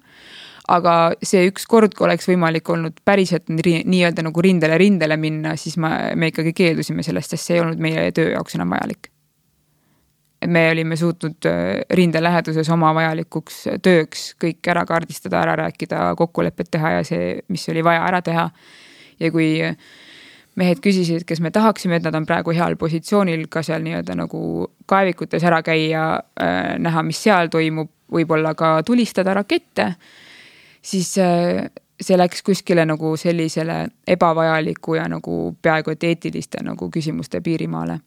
aga see ükskord, kui oleks võimalik olnud päriselt nii-öelda nagu rindele rindele minna, siis ma, me ikkagi keeldusime sellest, sest see ei olnud meie töö jaoks enam vajalik et me olime suutnud äh, rinde läheduses oma vajalikuks tööks kõik ära kaardistada, ära rääkida, kokkulepped teha ja see, mis oli vaja ära teha. ja kui mehed küsisid, kas me tahaksime, et nad on praegu heal positsioonil ka seal nii-öelda nagu kaevikutes ära käia äh,, näha, mis seal toimub, võib-olla ka tulistada rakette, siis äh, see läks kuskile nagu sellisele ebavajaliku ja nagu peaaegu et eetiliste nagu küsimuste piirimaale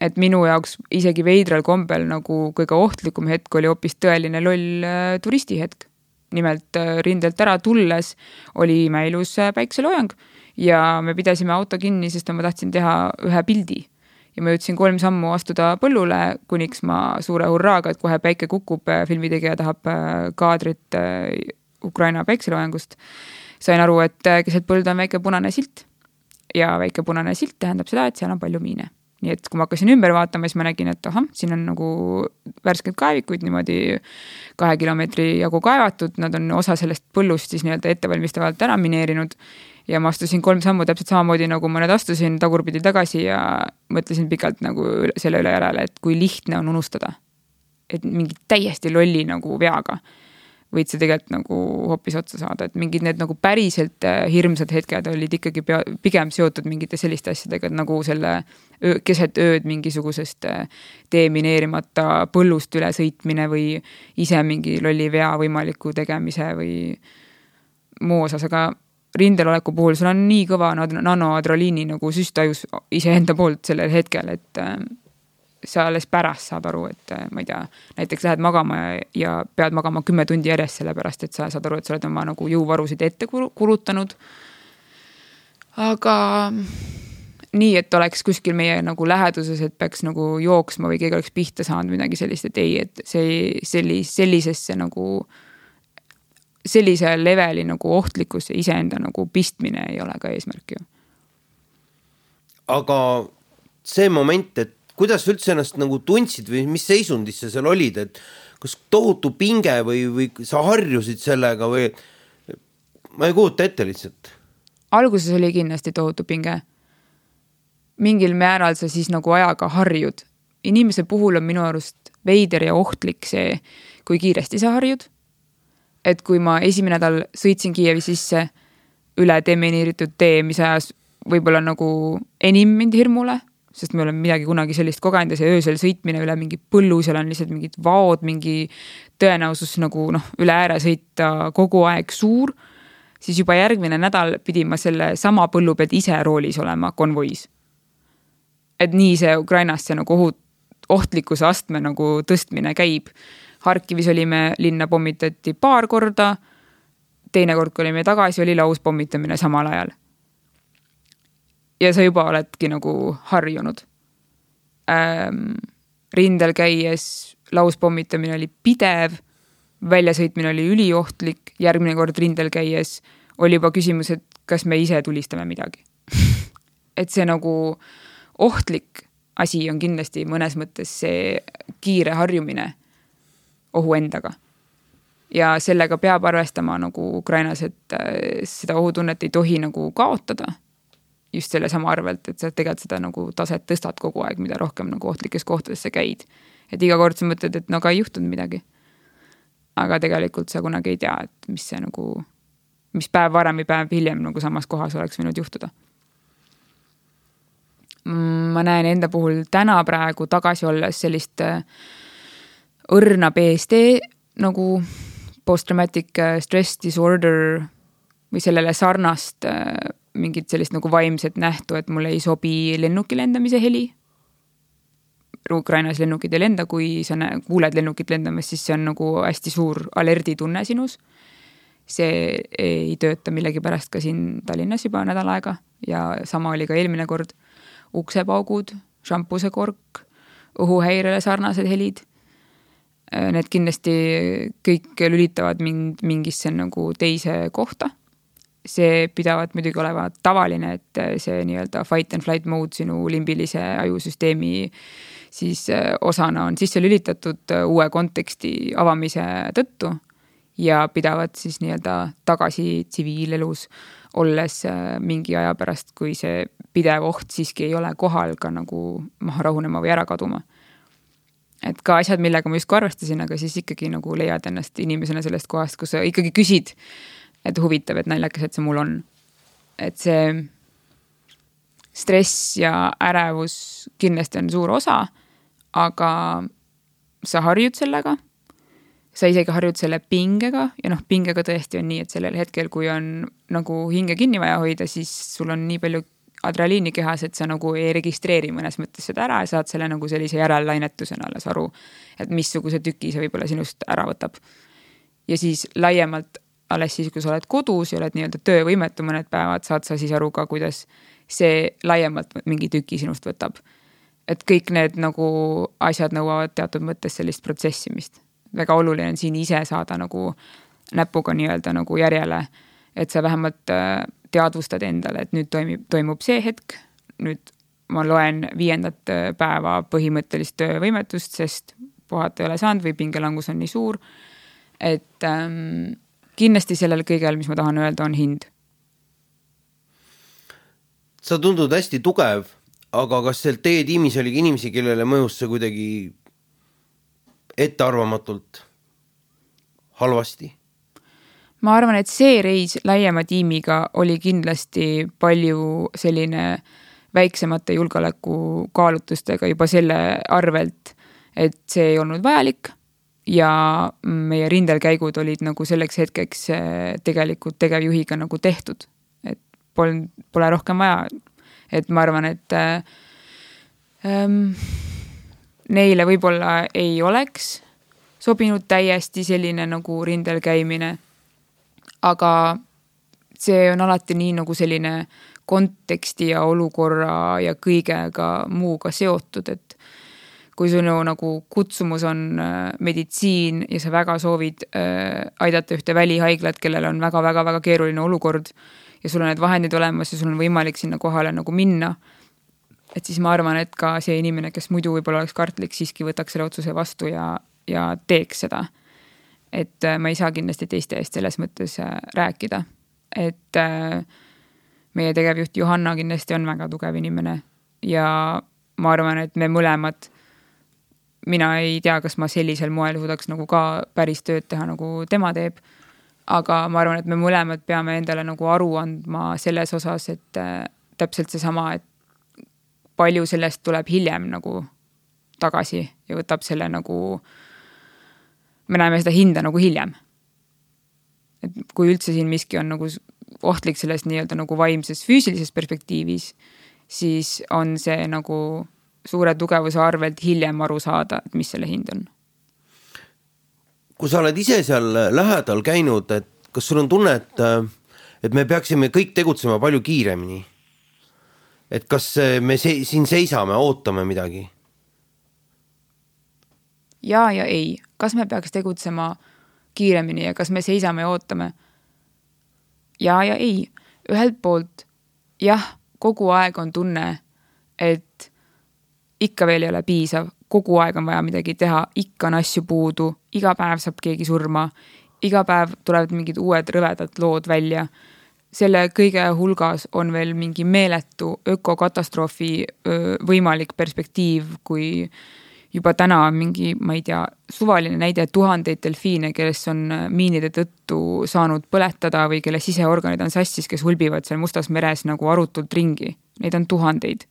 et minu jaoks isegi veidral kombel nagu kõige ohtlikum hetk oli hoopis tõeline loll äh, turistihetk. nimelt äh, rindelt ära tulles oli imeilus äh, päikseloojang ja me pidasime auto kinni, sest ma tahtsin teha ühe pildi. ja ma jõudsin kolm sammu astuda põllule, kuniks ma suure hurraaga, et kohe päike kukub, filmitegija tahab kaadrit Ukraina päikseloojangust. sain aru, et keset põldu on väike punane silt ja väike punane silt tähendab seda, et seal on palju miine nii et kui ma hakkasin ümber vaatama, siis ma nägin, et ahah, siin on nagu värsked kaevikuid niimoodi kahe kilomeetri jagu kaevatud, nad on osa sellest põllust siis nii-öelda ettevalmistavalt ära mineerinud. Ja ma astusin kolm sammu täpselt samamoodi, nagu ma nüüd astusin tagurpidi tagasi ja mõtlesin pikalt nagu selle üle järele, et kui lihtne on unustada. et mingi täiesti lolli nagu veaga võid sa tegelikult nagu hoopis otsa saada, et mingid need nagu päriselt äh, hirmsad hetked olid ikkagi pea, pigem seotud mingite selliste asjadega, et nagu selle öö, keset ööd mingisugusest äh, demineerimata põllust üle sõitmine või ise mingi lolli vea võimaliku tegemise või muu osas, aga rindel oleku puhul sul on nii kõva nanoadrenaliini nagu süst ajus iseenda poolt sellel hetkel, et äh, sa alles pärast saad aru, et äh, ma ei tea, näiteks lähed magama ja, ja pead magama kümme tundi järjest, sellepärast et sa saad aru, et sa oled oma nagu jõuvarusid ette kulutanud. aga nii, et oleks kuskil meie nagu läheduses, et peaks nagu jooksma või keegi oleks pihta saanud midagi sellist, et ei, et see sellis-, sellisesse nagu, sellise leveli nagu ohtlikkusse iseenda nagu pistmine ei ole ka eesmärk ju. aga see moment, et kuidas sa üldse ennast nagu tundsid või mis seisundis sa seal olid, et kas tohutu pinge või, või sa harjusid sellega või ma ei kujuta ette lihtsalt. alguses oli kindlasti tohutu pinge. mingil määral sa siis nagu ajaga harjud. inimese puhul on minu arust veider ja ohtlik see, kui kiiresti sa harjud. Et kui ma esimene nädal sõitsin Kiievi sisse üle demineeritud tee, mis ajas võib-olla nagu enim mind hirmule sest me oleme midagi kunagi sellist kogenud ja see öösel sõitmine üle mingi põllu, seal on lihtsalt mingid vaod, mingi tõenäosus nagu noh, üle ääre sõita kogu aeg suur. siis juba järgmine nädal pidin ma selle sama põllu pealt ise roolis olema konvois. et nii see Ukrainas see nagu ohut-, ohtlikkuse astme nagu tõstmine käib. Harkivis olime, linna pommitati paar korda. teinekord, kui olime tagasi, oli lauspommitamine samal ajal ja sa juba oledki nagu harjunud ähm,. rindel käies lauspommitamine oli pidev, väljasõitmine oli üliohtlik, järgmine kord rindel käies oli juba küsimus, et kas me ise tulistame midagi [laughs] et see nagu ohtlik asi on kindlasti mõnes mõttes see kiire harjumine ohu endaga. ja sellega peab arvestama nagu Ukrainas, et äh, seda ohutunnet ei tohi nagu kaotada just sellesama arvelt, et sa tegelikult seda nagu taset tõstad kogu aeg, mida rohkem nagu ohtlikes kohtades sa käid. et iga kord sa mõtled, et no aga ei juhtunud midagi. aga tegelikult sa kunagi ei tea, et mis see nagu, mis päev varem või päev hiljem nagu samas kohas oleks võinud juhtuda. ma näen enda puhul täna praegu tagasi olles sellist äh, õrna BSD nagu post-traumatic äh, stress disorder või sellele sarnast äh, mingit sellist nagu vaimset nähtu, et mulle ei sobi lennuki lendamise heli. Ukrainas lennukid ei lenda, kui sa kuuled lennukit lendamas, siis see on nagu hästi suur alerditunne sinus. see ei tööta millegipärast ka siin Tallinnas juba nädal aega ja sama oli ka eelmine kord. uksepaugud, šampusekork, õhuhäirele sarnased helid. Need kindlasti kõik lülitavad mind mingisse nagu teise kohta see pidavat muidugi olema tavaline, et see nii-öelda fight and flight mode sinu limbilise ajusüsteemi siis äh, osana on sisse lülitatud äh, uue konteksti avamise tõttu ja pidavad siis nii-öelda tagasi tsiviilelus olles äh, mingi aja pärast, kui see pidev oht siiski ei ole kohal, ka nagu maha rahunema või ära kaduma. Et ka asjad, millega ma justkui arvestasin, aga siis ikkagi nagu leiad ennast inimesena sellest kohast, kus sa ikkagi küsid et huvitav, et naljakas, et see mul on. et see stress ja ärevus kindlasti on suur osa, aga sa harjud sellega. sa isegi harjud selle pingega ja noh, pingega tõesti on nii, et sellel hetkel, kui on nagu hinge kinni vaja hoida, siis sul on nii palju adrenaliini kehas, et sa nagu ei registreeri mõnes mõttes seda ära ja saad selle nagu sellise järellainetusena alles aru, et missuguse tüki see võib-olla sinust ära võtab. ja siis laiemalt alles siis, kui sa oled kodus ja oled nii-öelda töövõimetu mõned päevad, saad sa siis aru ka, kuidas see laiemalt mingi tüki sinust võtab. et kõik need nagu asjad nõuavad teatud mõttes sellist protsessimist. väga oluline on siin ise saada nagu näpuga nii-öelda nagu järjele, et sa vähemalt äh, teadvustad endale, et nüüd toimib, toimub see hetk, nüüd ma loen viiendat äh, päeva põhimõttelist töövõimetust, sest puhata ei ole saanud või pingelangus on nii suur. et ähm, kindlasti sellel kõigel, mis ma tahan öelda, on hind. sa tundud hästi tugev, aga kas seal teie tiimis oli ka inimesi, kellele mõjus see kuidagi ettearvamatult halvasti? Ma arvan, et see reis laiema tiimiga oli kindlasti palju selline väiksemate julgeolekukaalutlustega juba selle arvelt, et see ei olnud vajalik ja meie rindelkäigud olid nagu selleks hetkeks eh, tegelikult tegevjuhiga nagu tehtud. et polnud, pole rohkem vaja. et ma arvan, et ähm, neile võib-olla ei oleks sobinud täiesti selline nagu rindel käimine. Aga see on alati nii nagu selline konteksti ja olukorra ja kõigega muuga seotud, et kui sinu nagu kutsumus on äh, meditsiin ja sa väga soovid äh, aidata ühte välihaiglat, kellel on väga-väga-väga keeruline olukord ja sul on need vahendid olemas ja sul on võimalik sinna kohale nagu minna. et siis ma arvan, et ka see inimene, kes muidu võib-olla oleks kartlik, siiski võtaks selle otsuse vastu ja, ja teeks seda. Et äh, ma ei saa kindlasti teiste eest selles mõttes rääkida. et äh, meie tegevjuht Johanna kindlasti on väga tugev inimene ja ma arvan, et me mõlemad, mina ei tea, kas ma sellisel moel suudaks nagu ka päris tööd teha, nagu tema teeb. aga ma arvan, et me mõlemad peame endale nagu aru andma selles osas, et äh, täpselt seesama, et palju sellest tuleb hiljem nagu tagasi ja võtab selle nagu, me näeme seda hinda nagu hiljem. et kui üldse siin miski on nagu ohtlik selles nii-öelda nagu vaimses füüsilises perspektiivis, siis on see nagu suure tugevuse arvelt hiljem aru saada, et mis selle hind on. kui sa oled ise seal lähedal käinud, et kas sul on tunne, et, et me peaksime kõik tegutsema palju kiiremini? et kas me se siin seisame, ootame midagi? Ja, ja ei, kas me peaks tegutsema kiiremini ja kas me seisame ja ootame? ja, ja ei, ühelt poolt jah, kogu aeg on tunne, et ikka veel ei ole piisav, kogu aeg on vaja midagi teha, ikka on asju puudu, iga päev saab keegi surma, iga päev tulevad mingid uued rõvedad lood välja. selle kõige hulgas on veel mingi meeletu ökokatastroofi võimalik perspektiiv, kui juba täna mingi, ma ei tea, suvaline näide, tuhandeid delfiine, kes on miinide tõttu saanud põletada või kelle siseorganid on sassis, kes hulbivad seal Mustas meres nagu arutult ringi. Neid on tuhandeid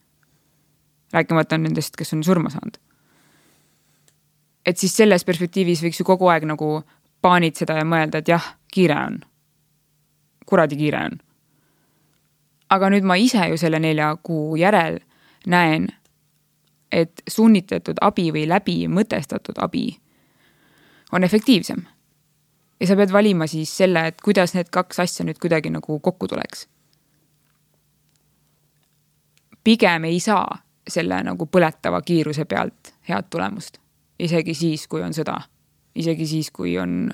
rääkimata nendest, kes on surma saanud. et siis selles perspektiivis võiks ju kogu aeg nagu paanitseda ja mõelda, et jah, kiire on. kuradi kiire on. aga nüüd ma ise ju selle nelja kuu järel näen, et sunnitletud abi või läbi mõtestatud abi on efektiivsem. ja sa pead valima siis selle, et kuidas need kaks asja nüüd kuidagi nagu kokku tuleks. pigem ei saa selle nagu põletava kiiruse pealt head tulemust. isegi siis, kui on sõda. isegi siis, kui on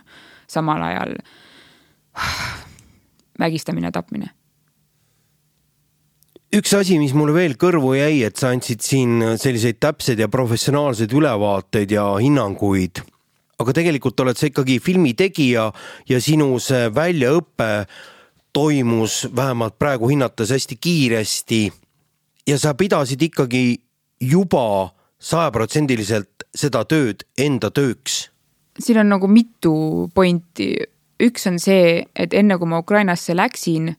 samal ajal [sighs] vägistamine, tapmine. Üks asi, mis mulle veel kõrvu jäi, et sa andsid siin selliseid täpseid ja professionaalseid ülevaateid ja hinnanguid. aga tegelikult oled sa ikkagi filmitegija ja sinu see väljaõpe toimus vähemalt praegu hinnates hästi kiiresti ja sa pidasid ikkagi juba sajaprotsendiliselt seda tööd enda tööks? siin on nagu mitu pointi. üks on see, et enne kui ma Ukrainasse läksin,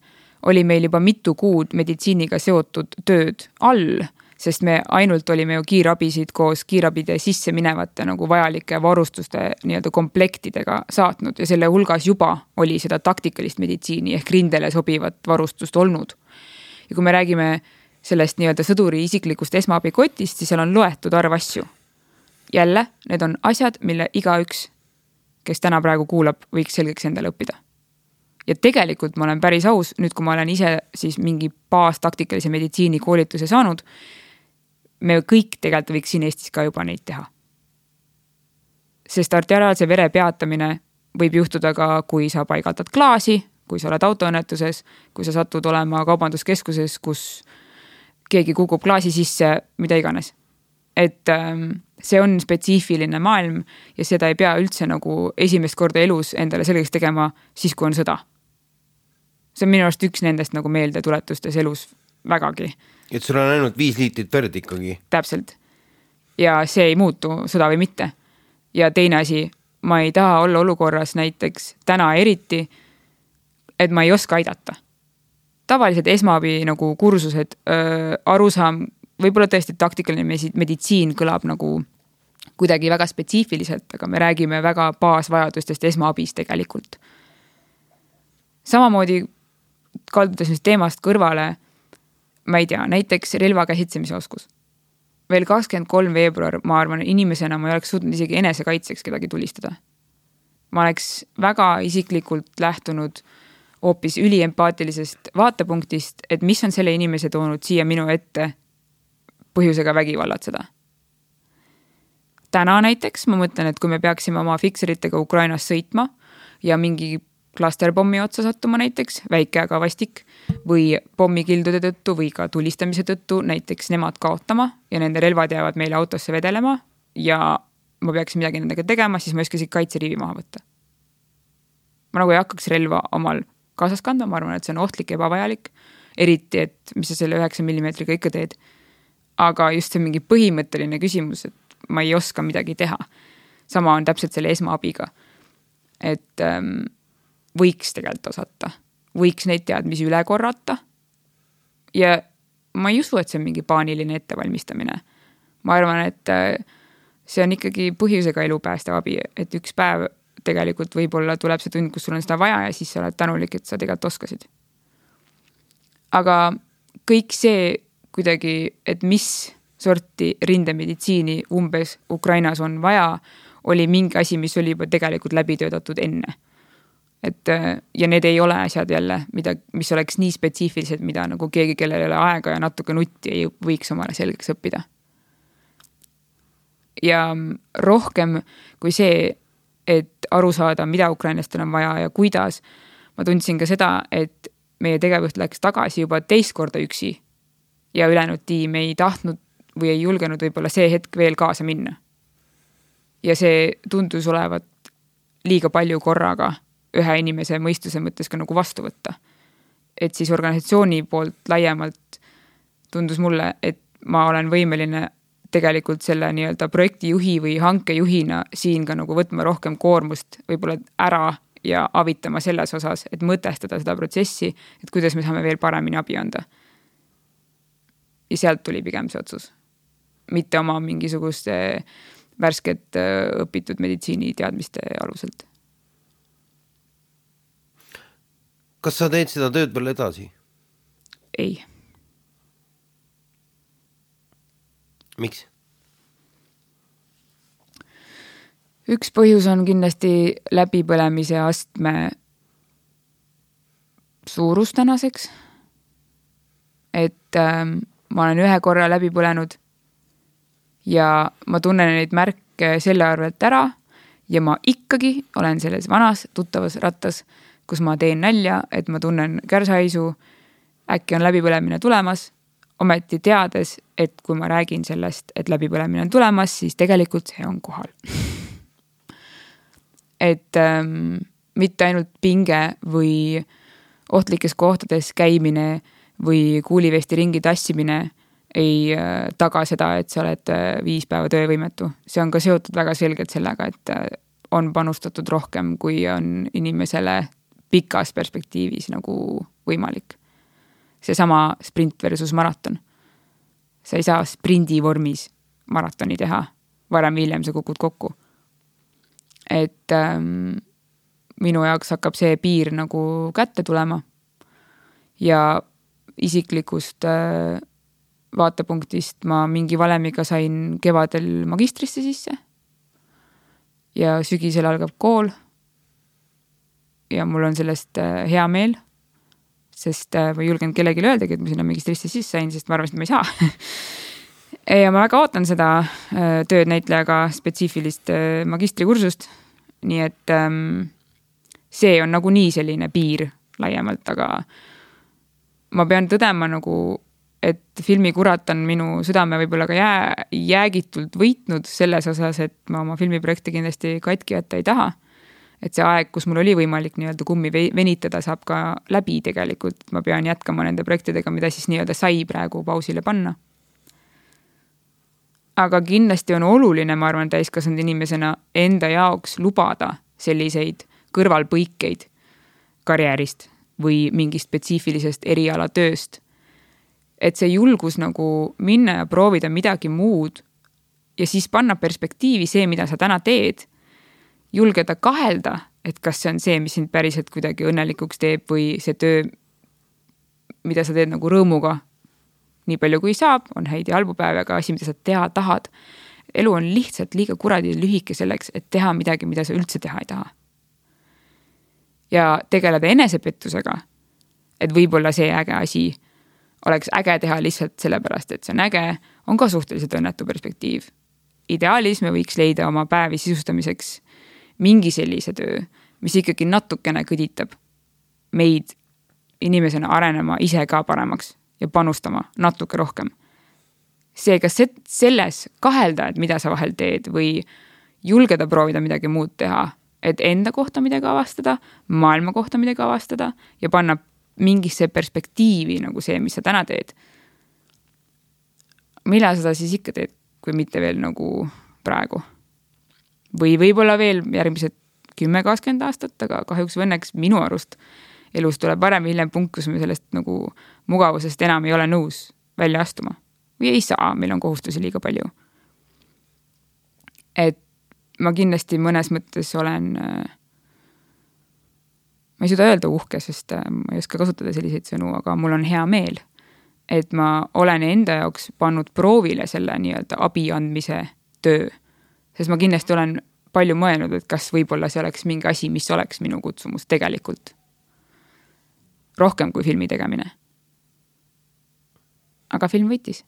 oli meil juba mitu kuud meditsiiniga seotud tööd all, sest me ainult olime ju kiirabisid koos kiirabide sisse minevate nagu vajalike varustuste nii-öelda komplektidega saatnud ja selle hulgas juba oli seda taktikalist meditsiini ehk rindele sobivat varustust olnud. ja kui me räägime sellest nii-öelda sõduri isiklikust esmaabikotist, siis seal on loetud arv asju. jälle, need on asjad, mille igaüks, kes täna praegu kuulab, võiks selgeks endale õppida. Ja tegelikult ma olen päris aus, nüüd kui ma olen ise siis mingi baastaktikalise meditsiini koolituse saanud, me kõik tegelikult võiks siin Eestis ka juba neid teha. sest arteriaalse vere peatamine võib juhtuda ka, kui sa paigaldad klaasi, kui sa oled autoõnnetuses, kui sa satud olema kaubanduskeskuses, kus keegi kukub klaasi sisse, mida iganes. et ähm, see on spetsiifiline maailm ja seda ei pea üldse nagu esimest korda elus endale selgeks tegema siis, kui on sõda. See on minu arust üks nendest nagu meeldetuletustes elus vägagi. et sul on ainult viis liitrit verd ikkagi? täpselt. ja see ei muutu, sõda või mitte. ja teine asi, ma ei taha olla olukorras näiteks täna eriti, et ma ei oska aidata tavalised esmaabi nagu kursused, arusaam, võib-olla tõesti taktikaline meditsiin kõlab nagu kuidagi väga spetsiifiliselt, aga me räägime väga baasvajadustest esmaabist tegelikult. samamoodi kaldudes teemast kõrvale, ma ei tea, näiteks relva käsitsemise oskus. veel kakskümmend kolm veebruar, ma arvan, inimesena ma ei oleks suutnud isegi enesekaitseks kedagi tulistada. ma oleks väga isiklikult lähtunud äh, hoopis üliempaatilisest vaatepunktist, et mis on selle inimese toonud siia minu ette põhjusega vägivallatseda. täna näiteks ma mõtlen, et kui me peaksime oma fikseritega Ukrainas sõitma ja mingi klasterpommi otsa sattuma näiteks, väike aga vastik, või pommikildude tõttu või ka tulistamise tõttu näiteks nemad kaotama ja nende relvad jäävad meile autosse vedelema ja ma peaksin midagi nendega tegema, siis ma ei oska isegi kaitseriivi maha võtta. ma nagu ei hakkaks relva omal kaasas kandma, ma arvan, et see on ohtlik ja ebavajalik. eriti, et mis sa selle üheksa millimeetriga ikka teed. aga just see mingi põhimõtteline küsimus, et ma ei oska midagi teha. sama on täpselt selle esmaabiga. et ähm, võiks tegelikult osata, võiks neid teadmisi üle korrata. ja ma ei usu, et see on mingi paaniline ettevalmistamine. ma arvan, et äh, see on ikkagi põhjusega elu päästev abi, et üks päev tegelikult võib-olla tuleb see tund, kus sul on seda vaja ja siis sa oled tänulik, et sa tegelikult oskasid. aga kõik see kuidagi, et mis sorti rindemeditsiini umbes Ukrainas on vaja, oli mingi asi, mis oli juba tegelikult läbi töötatud enne. Et ja need ei ole asjad jälle, mida, mis oleks nii spetsiifilised, mida nagu keegi, kellel ei ole aega ja natuke nutti ei võiks omale selgeks õppida ja rohkem kui see, et aru saada, mida ukrainlastel on vaja ja kuidas, ma tundsin ka seda, et meie tegevjuht läks tagasi juba teist korda üksi ja ülejäänud tiim ei tahtnud või ei julgenud võib-olla see hetk veel kaasa minna. ja see tundus olevat liiga palju korraga ühe inimese mõistuse mõttes ka nagu vastu võtta. et siis organisatsiooni poolt laiemalt tundus mulle, et ma olen võimeline tegelikult selle nii-öelda projektijuhi või hankejuhina siin ka nagu võtma rohkem koormust võib-olla ära ja avitama selles osas, et mõtestada seda protsessi, et kuidas me saame veel paremini abi anda. ja sealt tuli pigem see otsus, mitte oma mingisuguste värsket õpitud meditsiiniteadmiste aluselt. Kas sa teed seda tööd veel edasi? ei miks? üks põhjus on kindlasti läbipõlemise astme suurus tänaseks. et äh, ma olen ühe korra läbi põlenud ja ma tunnen neid märke selle arvelt ära ja ma ikkagi olen selles vanas tuttavas rattas, kus ma teen nalja, et ma tunnen kärsahaisu, äkki on läbipõlemine tulemas ometi teades, et kui ma räägin sellest, et läbipõlemine on tulemas, siis tegelikult see on kohal et ähm, mitte ainult pinge või ohtlikes kohtades käimine või kuulivesti ringi tassimine ei äh, taga seda, et sa oled äh, viis päeva töövõimetu. see on ka seotud väga selgelt sellega, et äh, on panustatud rohkem, kui on inimesele pikas perspektiivis nagu võimalik seesama sprint versus maraton. sa ei saa sprindi vormis maratoni teha, varem või hiljem sa kukud kokku. et ähm, minu jaoks hakkab see piir nagu kätte tulema. ja isiklikust äh, vaatepunktist ma mingi valemiga sain kevadel magistrisse sisse. ja sügisel algab kool. Ja mul on sellest äh, hea meel sest äh, ma ei julgenud kellelegi öeldagi, et ma sinna magistrisse sisse sain, sest ma arvasin, et ma ei saa [laughs] ja ma väga ootan seda äh, tööd näitlejaga spetsiifilist magistrikursust. nii et ähm, see on nagunii selline piir laiemalt, aga ma pean tõdema nagu, et filmikurat on minu südame võib-olla ka jää, jäägitult võitnud selles osas, et ma oma filmiprojekte kindlasti katki jätta ei taha et see aeg, kus mul oli võimalik nii-öelda kummi venitada, saab ka läbi tegelikult, ma pean jätkama nende projektidega, mida siis nii-öelda sai praegu pausile panna. aga kindlasti on oluline, ma arvan, täiskasvanud inimesena enda jaoks lubada selliseid kõrvalpõikeid karjäärist või mingist spetsiifilisest erialatööst. et see julgus nagu minna ja proovida midagi muud ja siis panna perspektiivi see, mida sa täna teed julgeda kahelda, et kas see on see, mis sind päriselt kuidagi õnnelikuks teeb või see töö, mida sa teed nagu rõõmuga. nii palju kui saab, on häid ja halbu päevi, aga asi, mida sa teha tahad. elu on lihtsalt liiga kuradi lühike selleks, et teha midagi, mida sa üldse teha ei taha. ja tegeleda enesepettusega, et võib-olla see äge asi oleks äge teha lihtsalt sellepärast, et see on äge, on ka suhteliselt õnnetu perspektiiv. ideaalis me võiks leida oma päevi sisustamiseks mingi sellise töö, mis ikkagi natukene kõditab meid inimesena arenema ise ka paremaks ja panustama natuke rohkem. seega selles kahelda, et mida sa vahel teed või julgeda proovida midagi muud teha, et enda kohta midagi avastada, maailma kohta midagi avastada ja panna mingisse perspektiivi nagu see, mis sa täna teed. millal seda siis ikka teed, kui mitte veel nagu praegu? Või võib-olla veel järgmised kümme, kakskümmend aastat, aga kahjuks või õnneks minu arust elus tuleb varem või hiljem punkt, kus me sellest nagu mugavusest enam ei ole nõus välja astuma. või ei saa, meil on kohustusi liiga palju. et ma kindlasti mõnes mõttes olen, ma ei suuda öelda uhke, sest äh, ma ei oska kasutada selliseid sõnu, aga mul on hea meel, et ma olen enda jaoks pannud proovile selle nii-öelda abi andmise töö. Sest ma kindlasti olen palju mõelnud, et kas võib-olla see oleks mingi asi, mis oleks minu kutsumus tegelikult. rohkem kui filmi tegemine. aga film võitis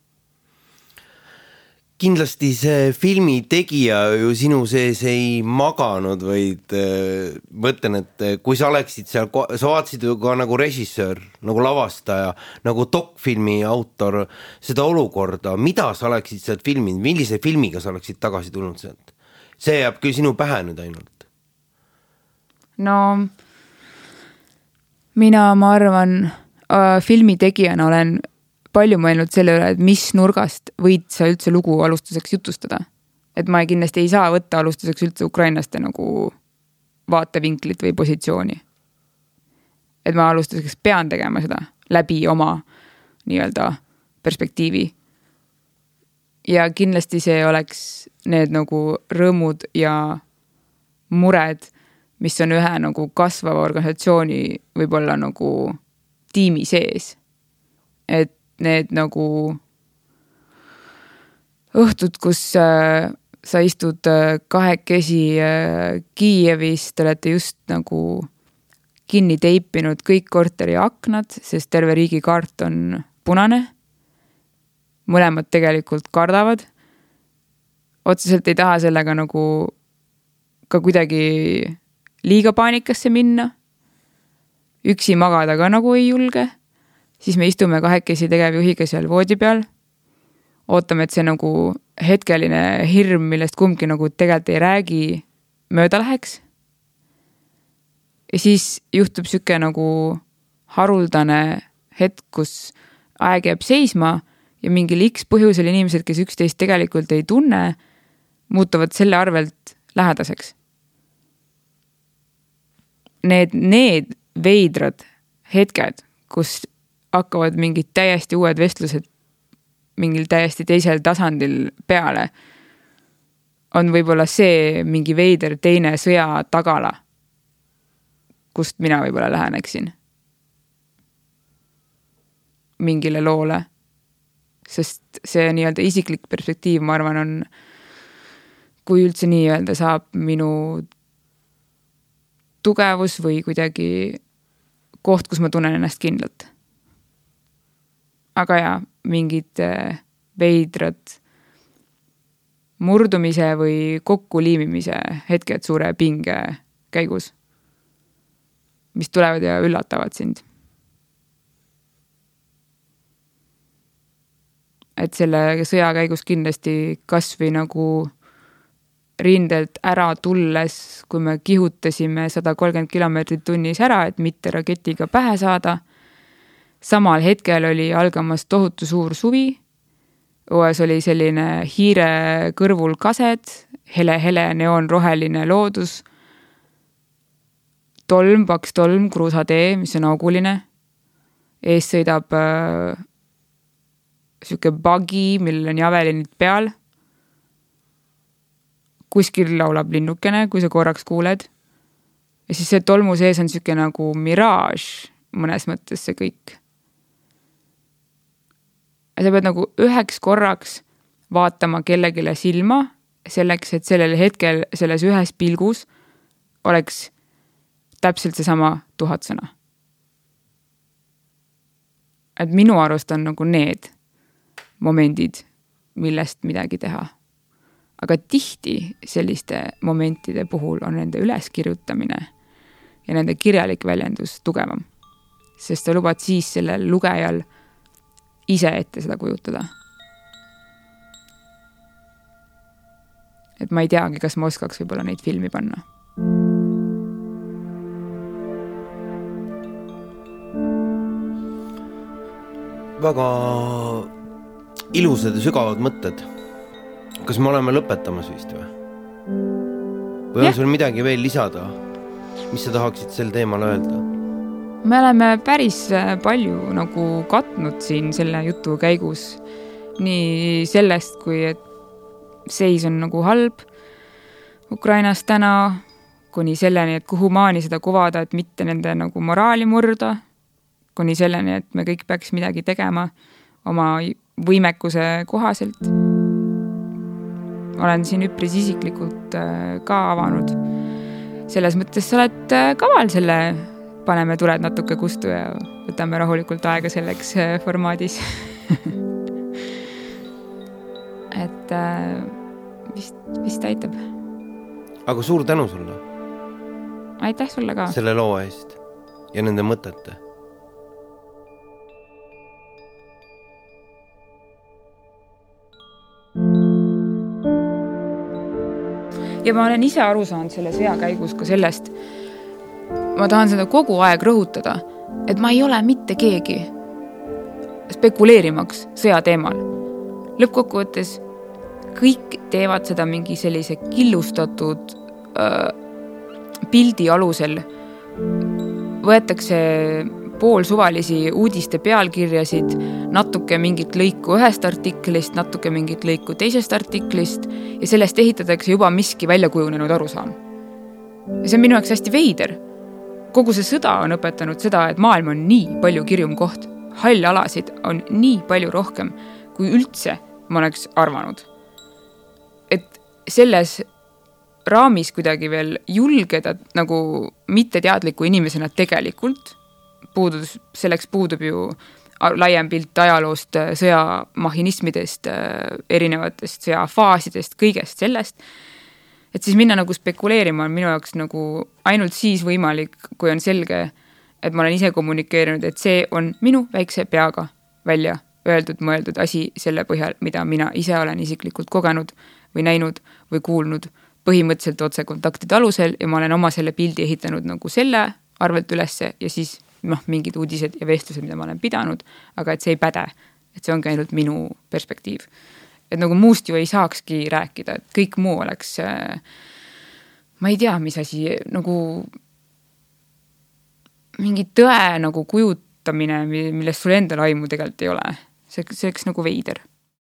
kindlasti see filmi tegija ju sinu sees ei maganud, vaid äh, mõtlen, et äh, kui sa oleksid seal, sa vaatasid ju ka nagu režissöör, nagu lavastaja, nagu dokfilmi autor seda olukorda, mida sa oleksid sealt filminud, millise filmiga sa oleksid tagasi tulnud sealt? see jääb küll sinu pähe nüüd ainult. no mina, ma arvan äh,, filmi tegijana olen palju mõelnud selle üle, et mis nurgast võid sa üldse lugu alustuseks jutustada. et ma kindlasti ei saa võtta alustuseks üldse ukrainlaste nagu vaatevinklit või positsiooni. et ma alustuseks pean tegema seda läbi oma nii-öelda perspektiivi. ja kindlasti see oleks need nagu rõõmud ja mured, mis on ühe nagu kasvava organisatsiooni võib-olla nagu tiimi sees. et need nagu õhtud, kus äh, sa istud äh, kahekesi äh, Kiievis, te olete just nagu kinni teipinud kõik korteri aknad, sest terve riigikaart on punane. mõlemad tegelikult kardavad. otseselt ei taha sellega nagu ka kuidagi liiga paanikasse minna. üksi magada ka nagu ei julge siis me istume kahekesi tegevjuhiga seal voodi peal. ootame, et see nagu hetkeline hirm, millest kumbki nagu tegelikult ei räägi, mööda läheks. ja siis juhtub sihuke nagu haruldane hetk, kus aeg jääb seisma ja mingil X põhjusel inimesed, kes üksteist tegelikult ei tunne, muutuvad selle arvelt lähedaseks. Need, need veidrad hetked, kus hakkavad mingid täiesti uued vestlused mingil täiesti teisel tasandil peale. on võib-olla see mingi veider teine sõja tagala, kust mina võib-olla läheneksin. mingile loole. sest see nii-öelda isiklik perspektiiv, ma arvan, on, kui üldse nii öelda saab, minu tugevus või kuidagi koht, kus ma tunnen ennast kindlalt aga jaa, mingid äh, veidrad murdumise või kokkuliimimise hetked suure pinge käigus, mis tulevad ja üllatavad sind. et selle sõja käigus kindlasti kasvõi nagu rindelt ära tulles, kui me kihutasime sada kolmkümmend kilomeetrit tunnis ära, et mitte raketiga pähe saada samal hetkel oli algamas tohutu suur suvi. õues oli selline hiire kõrvul kased hele,, hele-hele neoonroheline loodus. tolm, paks tolm, kruusatee, mis on auguline. ees sõidab äh, sihuke buggy, millel on javelinid peal. kuskil laulab linnukene, kui sa korraks kuuled. ja siis see tolmu sees on sihuke nagu miraaž mõnes mõttes see kõik ja sa pead nagu üheks korraks vaatama kellelegi silma selleks, et sellel hetkel selles ühes pilgus oleks täpselt seesama tuhat sõna. et minu arust on nagu need momendid, millest midagi teha. aga tihti selliste momentide puhul on nende üleskirjutamine ja nende kirjalik väljendus tugevam. sest sa lubad siis sellel lugejal ise ette seda kujutada. et ma ei teagi, kas ma oskaks võib-olla neid filmi panna väga ilusad ja sügavad mõtted. kas me oleme lõpetamas vist või? või on sul midagi veel lisada, mis sa tahaksid sel teemal öelda? Me oleme päris äh, palju nagu katnud siin selle jutu käigus. nii sellest, kui et seis on nagu halb Ukrainas täna, kuni selleni, et kuhumaani seda kuvada, et mitte nende nagu moraali murda, kuni selleni, et me kõik peaks midagi tegema oma võimekuse kohaselt. olen siin üpris isiklikult äh, ka avanud. selles mõttes sa oled äh, kaval selle paneme tuled natuke kustu ja võtame rahulikult aega selleks äh, formaadis [laughs] et äh, vist, vist aitab. aga suur tänu sulle. aitäh sulle ka. selle loo eest ja nende mõtete ja ma olen ise aru saanud selle sõja käigus ka sellest, ma tahan seda kogu aeg rõhutada, et ma ei ole mitte keegi spekuleerimaks sõja teemal. lõppkokkuvõttes kõik teevad seda mingi sellise killustatud äh, pildi alusel. võetakse poolsuvalisi uudiste pealkirjasid, natuke mingit lõiku ühest artiklist, natuke mingit lõiku teisest artiklist ja sellest ehitatakse juba miski väljakujunenud arusaam. ja see on minu jaoks hästi veider. Kogu see sõda on õpetanud seda, et maailm on nii palju kirjum koht, halle alasid on nii palju rohkem, kui üldse ma oleks arvanud. et selles raamis kuidagi veel julgeda nagu mitteteadliku inimesena tegelikult puudus, selleks puudub ju laiem pilt ajaloost, sõjamahinismidest, äh, erinevatest sõjafaasidest, kõigest sellest. Et siis minna nagu spekuleerima on minu jaoks nagu ainult siis võimalik, kui on selge, et ma olen ise kommunikeerinud, et see on minu väikse peaga välja öeldud, mõeldud asi selle põhjal, mida mina ise olen isiklikult kogenud või näinud või kuulnud põhimõtteliselt otsekontaktide alusel ja ma olen oma selle pildi ehitanud nagu selle arvelt ülesse ja siis noh, mingid uudised ja vestlused, mida ma olen pidanud, aga et see ei päde. et see ongi ainult minu perspektiiv. Et nagu muust ju ei saakski rääkida, et kõik muu oleks ma ei tea, mis asi nagu mingi tõe nagu kujutamine, millest sul endal aimu tegelikult ei ole. see, see oleks nagu veider